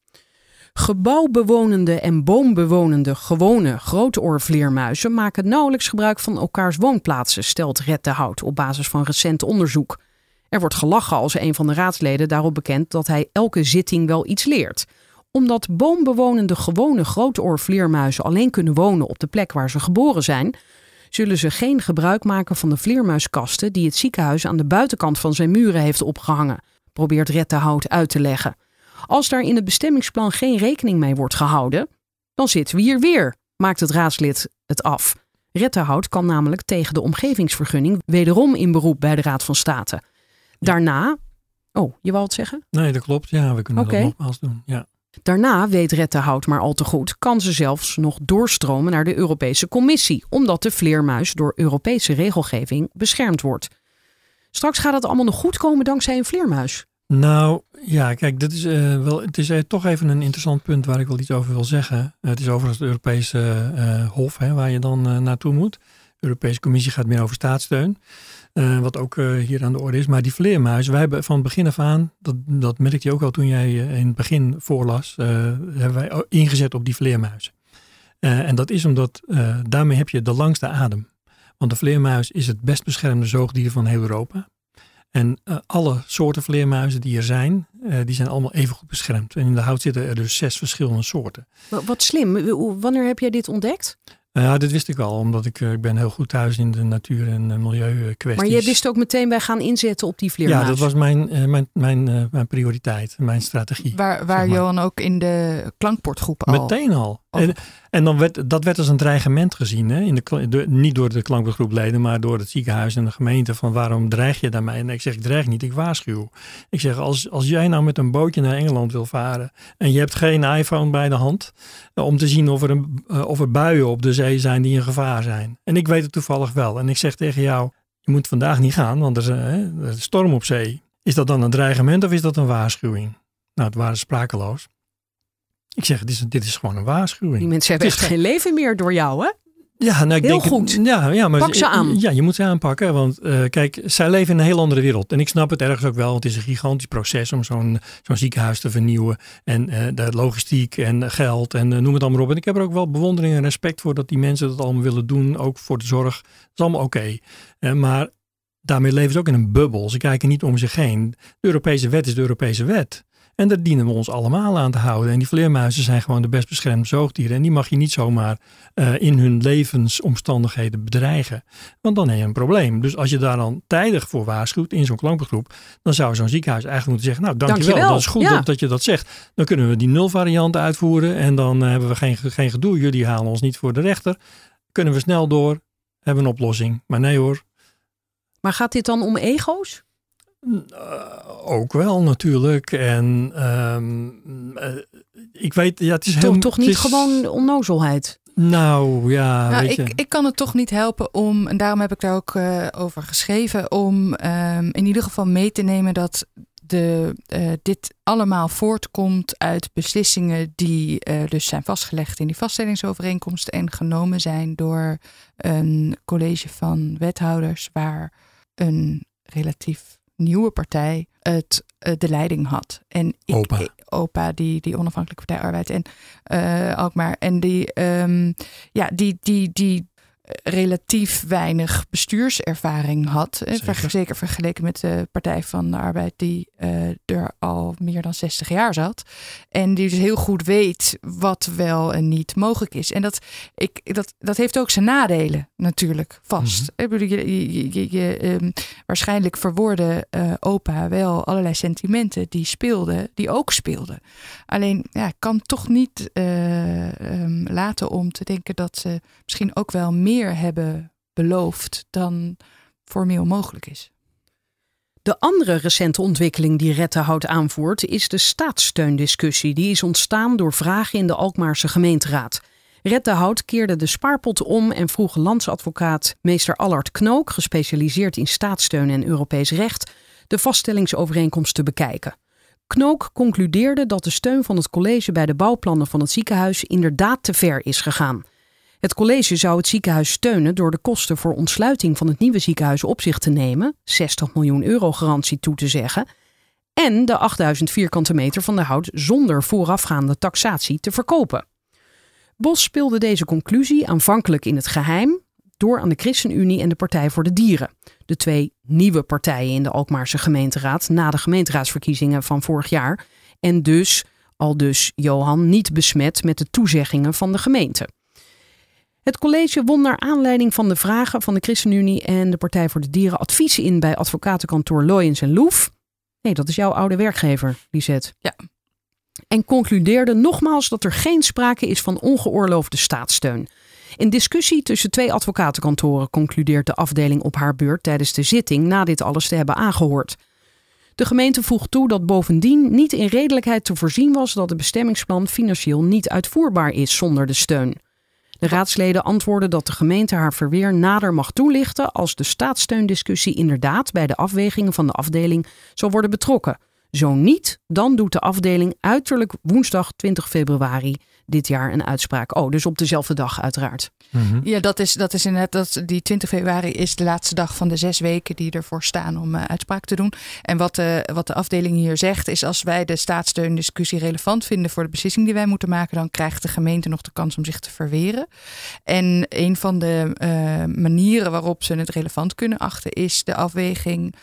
Gebouwbewonende en boombewonende gewone grootoorvleermuizen maken nauwelijks gebruik van elkaars woonplaatsen, stelt Red de Hout op basis van recent onderzoek. Er wordt gelachen als een van de raadsleden daarop bekend dat hij elke zitting wel iets leert. Omdat boombewonende gewone grootoorvleermuizen alleen kunnen wonen op de plek waar ze geboren zijn, zullen ze geen gebruik maken van de vleermuiskasten die het ziekenhuis aan de buitenkant van zijn muren heeft opgehangen, probeert Rettehout uit te leggen. Als daar in het bestemmingsplan geen rekening mee wordt gehouden, dan zitten we hier weer, maakt het raadslid het af. Rettehout kan namelijk tegen de omgevingsvergunning wederom in beroep bij de Raad van State. Daarna. Oh, je wou het zeggen? Nee, dat klopt. Ja, we kunnen okay. dat nogmaals doen. Ja. Daarna, weet Rettehout maar al te goed, kan ze zelfs nog doorstromen naar de Europese Commissie, omdat de vleermuis door Europese regelgeving beschermd wordt. Straks gaat het allemaal nog goed komen dankzij een vleermuis. Nou ja, kijk, dit is, uh, wel, het is uh, toch even een interessant punt waar ik wel iets over wil zeggen. het is overigens het Europese uh, Hof hè, waar je dan naartoe moet. De Europese Commissie gaat meer over staatssteun. Wat ook hier aan de orde is. Maar die vleermuis, wij hebben van begin af aan, dat, dat merkte je ook al toen jij in het begin voorlas, hebben wij ingezet op die vleermuizen. en dat is omdat daarmee heb je de langste adem. Want de vleermuis is het best beschermde zoogdier van heel Europa. En alle soorten vleermuizen die er zijn, die zijn allemaal even goed beschermd. En in de hout zitten er dus zes verschillende soorten. Wat slim. Wanneer heb jij dit ontdekt? Ja, dit wist ik al, omdat ik, ik ben heel goed thuis in de natuur- en milieukwesties. Maar je wist ook meteen, wij gaan inzetten op die vleermuis. Ja, dat was mijn, mijn, mijn, mijn prioriteit, mijn strategie. Waar, waar zeg Johan ook in de klankportgroep al... Meteen al. En, en dan werd, dat werd als een dreigement gezien. Hè? In de, de, niet door de klankportgroepleden, maar door het ziekenhuis en de gemeente. Van waarom dreig je daarmee? En ik zeg, ik dreig niet, ik waarschuw. Ik zeg, als, als jij nou met een bootje naar Engeland wil varen... en je hebt geen iPhone bij de hand... om te zien of er, een, of er buien op de zee zijn die een gevaar zijn. En ik weet het toevallig wel. En ik zeg tegen jou, je moet vandaag niet gaan, want er is, hè, er is storm op zee. Is dat dan een dreigement of is dat een waarschuwing? Nou, het waren sprakeloos. Ik zeg, dit is, dit is gewoon een waarschuwing. Die mensen hebben echt geen leven meer door jou, hè? Ja, nou, ik heel denk, goed. Ja, ja, maar, Pak ze aan. Ja, je moet ze aanpakken. Want uh, kijk, zij leven in een heel andere wereld. En ik snap het ergens ook wel. Want het is een gigantisch proces om zo'n zo'n ziekenhuis te vernieuwen. En uh, de logistiek en geld en uh, noem het allemaal op. En ik heb er ook wel bewondering en respect voor dat die mensen dat allemaal willen doen. Ook voor de zorg. Dat is allemaal oké. Okay. maar daarmee leven ze ook in een bubbel. Ze kijken niet om zich heen. De Europese wet is de Europese wet. En daar dienen we ons allemaal aan te houden. En die vleermuizen zijn gewoon de best beschermde zoogdieren. En die mag je niet zomaar uh, in hun levensomstandigheden bedreigen. Want dan heb je een probleem. Dus als je daar dan tijdig voor waarschuwt in zo'n klankbegroep, dan zou zo'n ziekenhuis eigenlijk moeten zeggen: Nou, dankjewel, dankjewel. dat is goed dat, dat, je dat zegt. Dan kunnen we die nulvariant uitvoeren en dan uh, hebben we geen, geen gedoe. Jullie halen ons niet voor de rechter. Kunnen we snel door, hebben een oplossing. Maar nee hoor. Maar gaat dit dan om ego's? Uh, ook wel natuurlijk. En um, uh, ik weet, ja, het is toch, toch niet gewoon onnozelheid. Nou ja, nou, weet ik, je. ik kan het toch niet helpen om, en daarom heb ik daar ook uh, over geschreven, om um, in ieder geval mee te nemen dat de, uh, dit allemaal voortkomt uit beslissingen die uh, dus zijn vastgelegd in die vaststellingsovereenkomsten en genomen zijn door een college van wethouders waar een relatief nieuwe partij het uh, de leiding had. En ik, Opa. Ik, opa, die, die onafhankelijke partij arbeid en uh, Alkmaar. En die, um, ja, die, die, die relatief weinig bestuurservaring had. Zeker, zeker vergeleken met de Partij van de Arbeid, die uh, er al meer dan 60 jaar zat. En die dus heel goed weet wat wel en niet mogelijk is. En dat, ik, dat, dat heeft ook zijn nadelen, natuurlijk, vast. Mm -hmm. Ik bedoel, je, je, je, je um, waarschijnlijk verwoordde uh, opa wel allerlei sentimenten die speelden, die ook speelden. Alleen, ja, kan toch niet uh, um, laten om te denken dat ze misschien ook wel meer meer hebben beloofd dan formeel mogelijk is. De andere recente ontwikkeling die Rettenhout aanvoert is de staatssteundiscussie. Die is ontstaan door vragen in de Alkmaarse gemeenteraad. Rettenhout keerde de spaarpot om en vroeg landsadvocaat meester Allard Knook, gespecialiseerd in staatssteun en Europees recht, de vaststellingsovereenkomst te bekijken. Knook concludeerde dat de steun van het college bij de bouwplannen van het ziekenhuis inderdaad te ver is gegaan. Het college zou het ziekenhuis steunen door de kosten voor ontsluiting van het nieuwe ziekenhuis op zich te nemen, 60 miljoen euro garantie toe te zeggen, en de 8000 vierkante meter van de hout zonder voorafgaande taxatie te verkopen. Bos speelde deze conclusie aanvankelijk in het geheim door aan de ChristenUnie en de Partij voor de Dieren, de twee nieuwe partijen in de Alkmaarse gemeenteraad na de gemeenteraadsverkiezingen van vorig jaar, en dus, al dus Johan, niet besmet met de toezeggingen van de gemeente. Het college won naar aanleiding van de vragen van de ChristenUnie en de Partij voor de Dieren adviezen in bij advocatenkantoor Loyens en Loef. Nee, dat is jouw oude werkgever, Lisette. Ja. En concludeerde nogmaals dat er geen sprake is van ongeoorloofde staatssteun. In discussie tussen twee advocatenkantoren concludeert de afdeling op haar beurt tijdens de zitting na dit alles te hebben aangehoord. De gemeente voegt toe dat bovendien niet in redelijkheid te voorzien was dat het bestemmingsplan financieel niet uitvoerbaar is zonder de steun. De raadsleden antwoorden dat de gemeente haar verweer nader mag toelichten als de staatssteundiscussie inderdaad bij de afwegingen van de afdeling zal worden betrokken. Zo niet, dan doet de afdeling uiterlijk woensdag 20 februari dit jaar een uitspraak. Oh, dus op dezelfde dag uiteraard. Mm-hmm. Ja, dat is, dat is inderdaad, dat, die 20 februari is de laatste dag van de zes weken die ervoor staan om uh, uitspraak te doen. En wat de, wat de afdeling hier zegt is als wij de staatssteundiscussie relevant vinden voor de beslissing die wij moeten maken, dan krijgt de gemeente nog de kans om zich te verweren. En een van de uh, manieren waarop ze het relevant kunnen achten is de afweging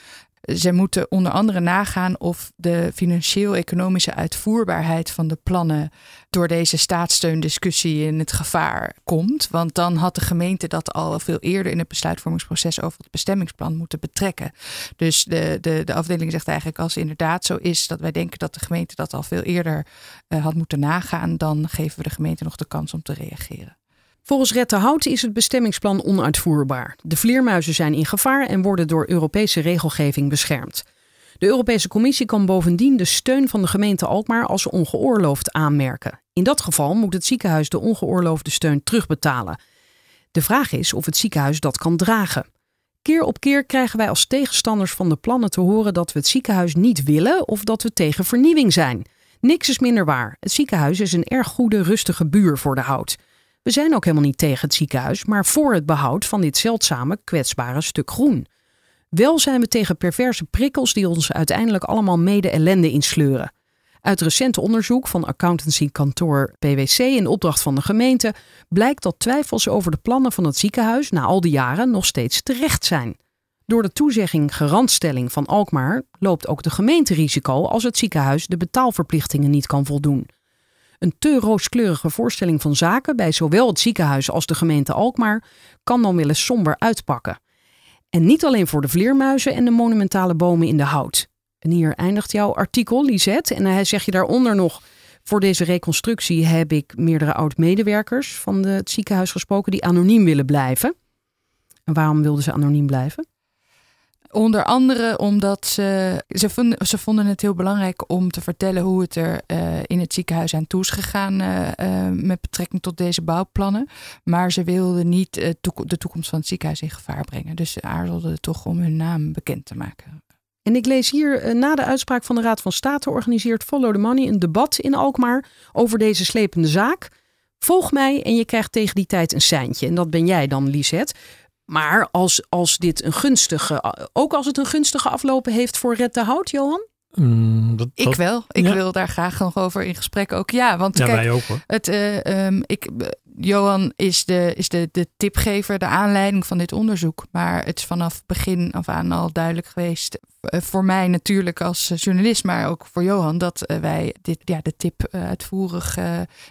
ze moeten onder andere nagaan of de financieel-economische uitvoerbaarheid van de plannen door deze staatssteundiscussie in het gevaar komt. Want dan had de gemeente dat al veel eerder in het besluitvormingsproces over het bestemmingsplan moeten betrekken. Dus de, de, de afdeling zegt eigenlijk als het inderdaad zo is dat wij denken dat de gemeente dat al veel eerder uh, had moeten nagaan, dan geven we de gemeente nog de kans om te reageren. Volgens Rettenhout is het bestemmingsplan onuitvoerbaar. De vleermuizen zijn in gevaar en worden door Europese regelgeving beschermd. De Europese Commissie kan bovendien de steun van de gemeente Alkmaar als ongeoorloofd aanmerken. In dat geval moet het ziekenhuis de ongeoorloofde steun terugbetalen. De vraag is of het ziekenhuis dat kan dragen. Keer op keer krijgen wij als tegenstanders van de plannen te horen dat we het ziekenhuis niet willen of dat we tegen vernieuwing zijn. Niks is minder waar. Het ziekenhuis is een erg goede, rustige buur voor de hout. We zijn ook helemaal niet tegen het ziekenhuis, maar voor het behoud van dit zeldzame, kwetsbare stuk groen. Wel zijn we tegen perverse prikkels die ons uiteindelijk allemaal mede ellende insleuren. Uit recent onderzoek van accountancykantoor PwC in opdracht van de gemeente blijkt dat twijfels over de plannen van het ziekenhuis na al die jaren nog steeds terecht zijn. Door de toezegging garantstelling van Alkmaar loopt ook de gemeente risico als het ziekenhuis de betaalverplichtingen niet kan voldoen. Een te rooskleurige voorstelling van zaken bij zowel het ziekenhuis als de gemeente Alkmaar kan dan wel eens somber uitpakken. En niet alleen voor de vleermuizen en de monumentale bomen in de hout. En hier eindigt jouw artikel, Lisette. En hij zeg je daaronder nog. Voor deze reconstructie heb ik meerdere oud-medewerkers van het ziekenhuis gesproken die anoniem willen blijven. En waarom wilden ze anoniem blijven? Onder andere omdat ze, ze, vonden, ze vonden het heel belangrijk om te vertellen hoe het er uh, in het ziekenhuis aan toe is gegaan uh, uh, met betrekking tot deze bouwplannen. Maar ze wilden niet de toekomst van het ziekenhuis in gevaar brengen. Dus ze aarzelden toch om hun naam bekend te maken. En ik lees hier na de uitspraak van de Raad van State organiseert Follow the Money een debat in Alkmaar over deze slepende zaak. Volg mij en je krijgt tegen die tijd een seintje. En dat ben jij dan, Lisette. Maar als, als dit een gunstige, ook als het een gunstige aflopen heeft voor Red de Hout, Johan? Mm, dat, Ik wel. Ik wil daar graag nog over in gesprek ook. Ja, want ja, kijk, wij ook hoor. Het, uh, um, ik, Johan is, de, is de, de tipgever, de aanleiding van dit onderzoek. Maar het is vanaf begin af aan al duidelijk geweest. Uh, voor mij natuurlijk als journalist, maar ook voor Johan. Dat uh, wij dit, ja, de tip uitvoerig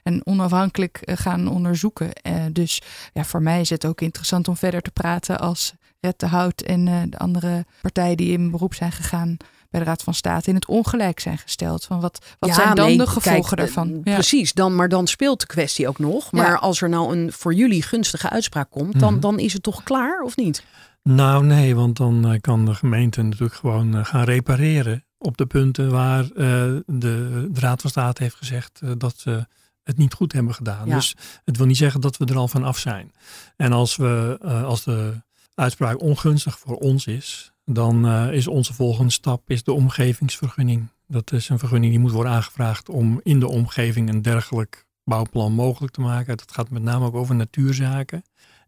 en onafhankelijk gaan onderzoeken. dus ja, voor mij is het ook interessant om verder te praten als Red de Hout en de andere partijen die in beroep zijn gegaan bij de Raad van State in het ongelijk zijn gesteld. Van wat wat ja, zijn dan nee, de gevolgen kijk, daarvan? Ja. Precies, dan, maar dan speelt de kwestie ook nog. Maar Ja. als er nou een voor jullie gunstige uitspraak komt, dan, Mhm. dan is het toch klaar of niet? Nou nee, want dan eh, kan de gemeente natuurlijk gewoon eh, gaan repareren op de punten waar eh, de, Raad van State heeft gezegd dat ze het niet goed hebben gedaan. Ja. Dus het wil niet zeggen dat we er al van af zijn. En als, we, als de uitspraak ongunstig voor ons is, dan is onze volgende stap is de omgevingsvergunning. Dat is een vergunning die moet worden aangevraagd om in de omgeving een dergelijk bouwplan mogelijk te maken. Dat gaat met name ook over natuurzaken.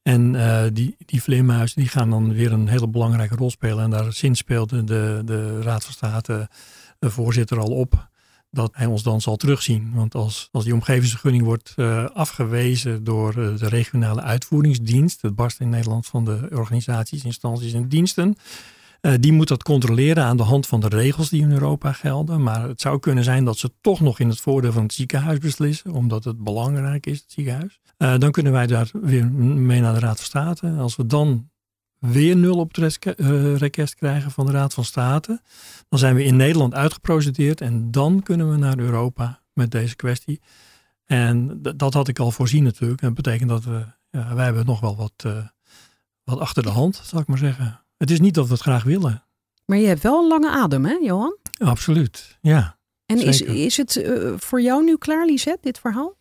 En eh, die, die vleermuizen die gaan dan weer een hele belangrijke rol spelen. En daar sinds speelde de, de Raad van State eh, voorzitter al op dat hij ons dan zal terugzien. Want als, als die omgevingsvergunning wordt eh, afgewezen door de regionale uitvoeringsdienst, het barst in Nederland van de organisaties, instanties en diensten, eh, die moet dat controleren aan de hand van de regels die in Europa gelden. Maar het zou kunnen zijn dat ze toch nog in het voordeel van het ziekenhuis beslissen, omdat het belangrijk is, het ziekenhuis. Eh, dan kunnen wij daar weer mee naar de Raad van State. Als we dan weer nul op het eh, request krijgen van de Raad van State, dan zijn we in Nederland uitgeprocedeerd en dan kunnen we naar Europa met deze kwestie. En dat had ik al voorzien natuurlijk. Dat betekent dat we, ja, wij hebben nog wel wat, wat achter de hand, zal ik maar zeggen. Het is niet dat we het graag willen. Maar je hebt wel een lange adem, hè, Johan? Absoluut, ja. En is, Zeker. is het eh, voor jou nu klaar, Lisette, dit verhaal?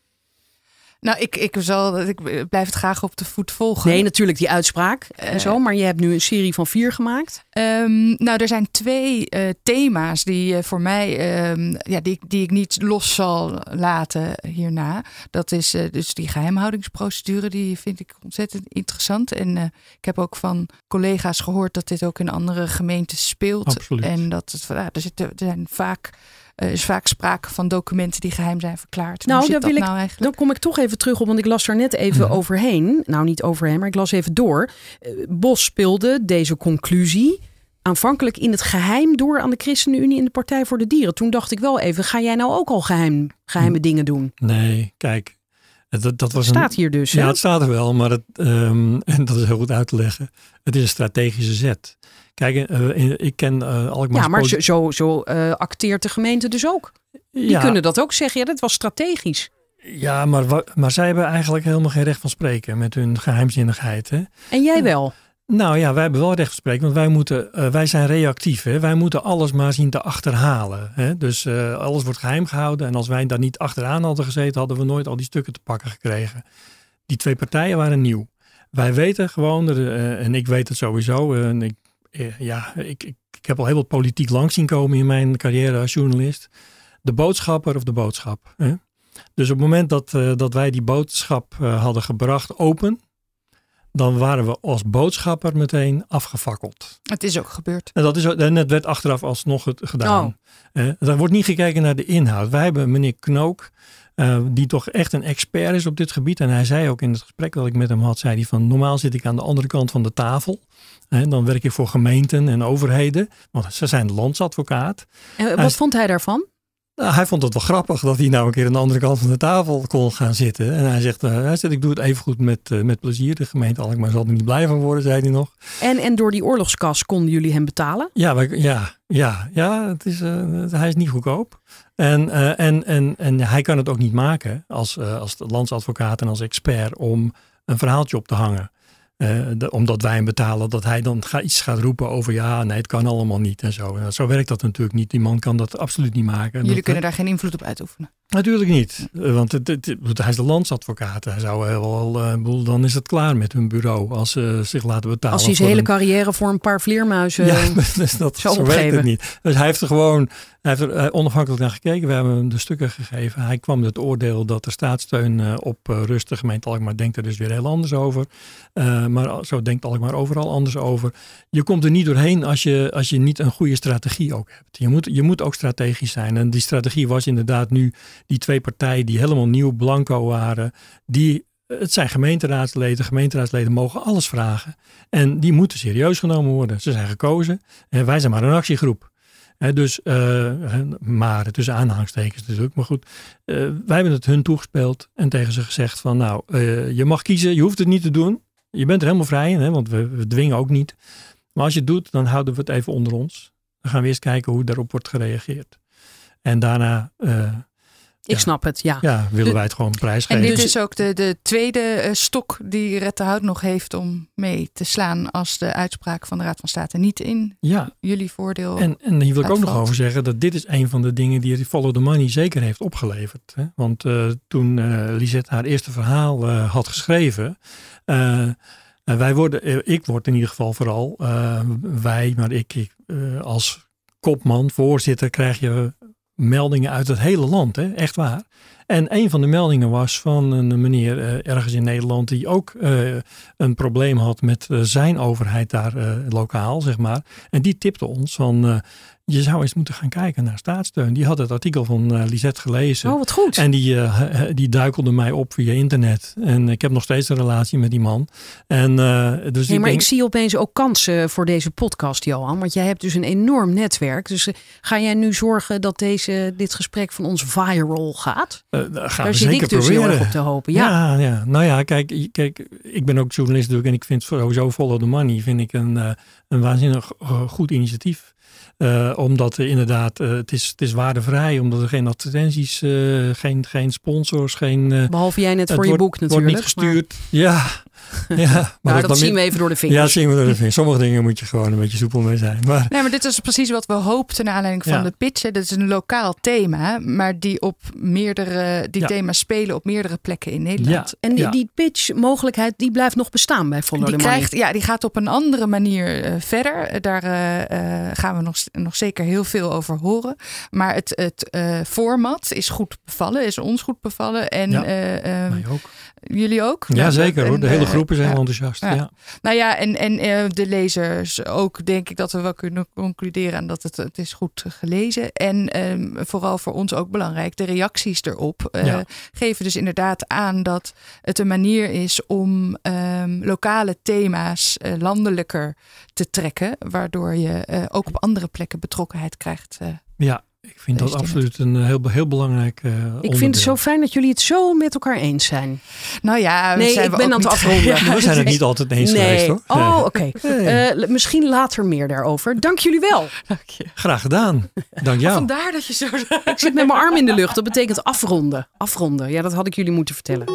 Nou, ik, ik, zal, ik blijf het graag op de voet volgen. Nee, natuurlijk die uitspraak en Eh. zo. Maar je hebt nu een serie van vier gemaakt. Ehm, nou, er zijn twee eh, thema's die eh, voor mij, ehm, ja, die, die ik niet los zal laten hierna. Dat is dus die geheimhoudingsprocedure, die vind ik ontzettend interessant. En eh, ik heb ook van collega's gehoord dat dit ook in andere gemeentes speelt. Absoluut. En dat het, ja, er, zitten, er zijn vaak, er is vaak sprake van documenten die geheim zijn verklaard. Nou, daar wil dat ik- nou eigenlijk? Dan kom ik toch even terug op, want ik las er net even Mhm. overheen. Nou, niet overheen, maar ik las even door. Eh, Bos speelde deze conclusie aanvankelijk in het geheim door aan de ChristenUnie en de Partij voor de Dieren. Toen dacht ik wel even, ga jij nou ook al geheim, geheime dingen doen? Nee, kijk. Dat, dat was een, staat hier dus. Ja, het staat er wel, maar het, ehm, *laughs* en dat is heel goed uit te leggen. Het is een strategische zet. Kijk, eh, in- ik ken eh Alkmaar. Ja, maar zo, zo, eh, acteert de gemeente dus ook. Die ja, kunnen dat ook zeggen. Ja, dat was strategisch. ja maar, maar zij hebben eigenlijk helemaal geen recht van spreken met hun geheimzinnigheid. Hè? En jij wel. Nou ja, wij hebben wel recht van spreken, want wij, moeten, eh, wij zijn reactief. Hè? Wij moeten alles maar zien te achterhalen. Hè? Dus eh, alles wordt geheim gehouden. En als wij daar niet achteraan hadden gezeten, hadden we nooit al die stukken te pakken gekregen. Die twee partijen waren nieuw. Wij weten gewoon, eh, en ik weet het sowieso. en ik, ja, ik, ik, heb al heel wat politiek langs zien komen in mijn carrière als journalist. De boodschapper of de boodschap. Hè? Dus op het moment dat, dat wij die boodschap hadden gebracht open, dan waren we als boodschapper meteen afgefakkeld. Het is ook gebeurd. En dat is ook- en het werd achteraf alsnog het gedaan. Oh. Eh, er wordt niet gekeken naar de inhoud. Wij hebben meneer Knook eh, die toch echt een expert is op dit gebied. En hij zei ook in het gesprek dat ik met hem had, zei hij van normaal zit ik aan de andere kant van de tafel. Hè, dan werk ik voor gemeenten en overheden, want ze zijn landsadvocaat. En wat Hij- vond hij daarvan? Nou, hij vond het wel grappig dat hij nou een keer aan de andere kant van de tafel kon gaan zitten. En hij zegt, eh, hij zegt ik doe het even goed met, eh, met plezier. De gemeente Alkmaar zal er niet blij van worden, zei hij nog. En, en door die oorlogskas konden jullie hem betalen? Ja, ja, ja, ja het is, eh, hij is niet goedkoop. En, en, en, en hij kan het ook niet maken als, als landsadvocaat en als expert om een verhaaltje op te hangen. Eh, de- omdat wij hem betalen, dat hij dan ga, iets gaat roepen over ja, nee, het kan allemaal niet en zo. Nou, zo werkt dat natuurlijk niet. Die man kan dat absoluut niet maken. Jullie Dat- kunnen daar geen invloed op uitoefenen. Natuurlijk niet, Eh, want het, het- het- hij is de landsadvocaat. Hij zou wel, bedoel, dan is het klaar met hun bureau als ze zich laten betalen. Als hij zijn hele een- carrière voor een paar vleermuizen... *laughs* ja, dus dat, zo werkt opgeven. het niet. Dus hij heeft er gewoon hij heeft er eh, onafhankelijk naar gekeken. We hebben hem de stukken gegeven. Hij kwam met het oordeel dat de staatssteun op rust. De gemeente Alkmaar denkt er dus weer heel anders over. Maar zo denkt Alkmaar overal anders over. Je komt er niet doorheen als je, als je niet een goede strategie ook hebt. Je moet, je moet ook strategisch zijn. En die strategie was inderdaad nu die twee partijen die helemaal nieuw blanco waren. Die, het zijn gemeenteraadsleden. Gemeenteraadsleden mogen alles vragen. En die moeten serieus genomen worden. Ze zijn gekozen. En wij zijn maar een actiegroep. Dus, eh, maar tussen aanhalingstekens natuurlijk. Maar goed, eh, wij hebben het hun toegespeeld en tegen ze gezegd van nou, eh, je mag kiezen, je hoeft het niet te doen. Je bent er helemaal vrij in, hè, want we, dwingen ook niet. Maar als je het doet, dan houden we het even onder ons. Dan gaan we eerst kijken hoe daarop wordt gereageerd. En daarna eh, Ik Ja. snap het, ja. ja, willen wij het gewoon En prijsgeven. dit Dus- is ook de, de tweede eh, stok die Red de Hout nog heeft om mee te slaan als de uitspraak van de Raad van State niet in ja, jullie voordeel. En, en hier wil ik ook nog over zeggen dat dit is een van de dingen die Follow the Money zeker heeft opgeleverd. Hè? Want eh, toen eh Lisette haar eerste verhaal had geschreven, wij worden, ik word in ieder geval vooral, wij, maar ik, ik als kopman, voorzitter, krijg je meldingen uit het hele land, hè? echt waar. En een van de meldingen was van een meneer eh, ergens in Nederland die ook eh, een probleem had met eh, zijn overheid daar lokaal, zeg maar. En die tipte ons van, je zou eens moeten gaan kijken naar staatssteun. Die had het artikel van eh, Lisette gelezen. Oh, wat goed. En die, eh, die duikelde mij op via internet. En ik heb nog steeds een relatie met die man. En, eh, dus Nee, maar denk- ik zie opeens ook kansen voor deze podcast, Johan. Want jij hebt dus een enorm netwerk. Dus ga jij nu zorgen dat deze, dit gesprek van ons viral gaat? gaan Daar we zit zeker ik dus proberen. heel erg op te hopen. Ja. Ja, ja. Nou ja, kijk, kijk, ik ben ook journalist natuurlijk en ik vind sowieso Follow the Money vind ik een, een waanzinnig goed initiatief. Eh, omdat er inderdaad, eh, het, is, het is waardevrij, omdat er geen advertenties, eh, geen, geen sponsors, geen... eh, Behalve jij net voor je boek natuurlijk. Wordt niet gestuurd. Ja, ja. *laughs* Maar, dat, zien we even door de Ja, vingers. dat zien we door de vingers. Sommige dingen moet je gewoon een beetje soepel mee zijn. Maar Nee, maar dit is precies wat we hoopten naar aanleiding van Ja. de pitch. hè. Dit is een lokaal thema, maar die op meerdere die Ja. thema's spelen op meerdere plekken in Nederland. Ja. En die, die pitch-mogelijkheid, die blijft nog bestaan bij Follow Die, the Money. krijgt, ja, die gaat op een andere manier eh, verder. Daar eh, eh, gaan we nog, nog zeker heel veel over horen. Maar het, het eh, format is goed bevallen, is ons goed bevallen. En Ja. eh, ehm, mij ook. jullie ook? Ja, zeker hoor. De hele groep is heel ja. enthousiast. Ja. Ja. Nou ja, en, en eh, de lezers ook, denk ik dat we wel kunnen concluderen aan dat het, het is goed gelezen. En ehm, vooral voor ons ook belangrijk, de reacties erop eh, geven dus inderdaad aan dat het een manier is om ehm, lokale thema's eh, landelijker te trekken, waardoor je ook op andere plekken betrokkenheid krijgt. ja, ik vind dat absoluut een eh, heel, heel belangrijk eh Ik vind het zo fijn dat jullie het zo met elkaar eens zijn. Nou ja, Nee, zijn ik we ben aan het afronden. *laughs* We zijn het niet altijd eens geweest hoor. Oh, oké. *laughs* Nee. Eh, misschien later meer daarover. Dank jullie wel. Dank je. Graag gedaan. Dank jou. Vandaar dat je zo. *laughs* Ik zit met mijn arm in de lucht. Dat betekent afronden. Afronden. Ja, dat had ik jullie moeten vertellen.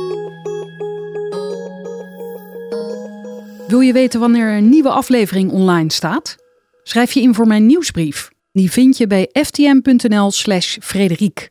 Wil je weten wanneer een nieuwe aflevering online staat? Schrijf je in voor mijn nieuwsbrief. Die vind je bij ftm.nl/slash Frederiek.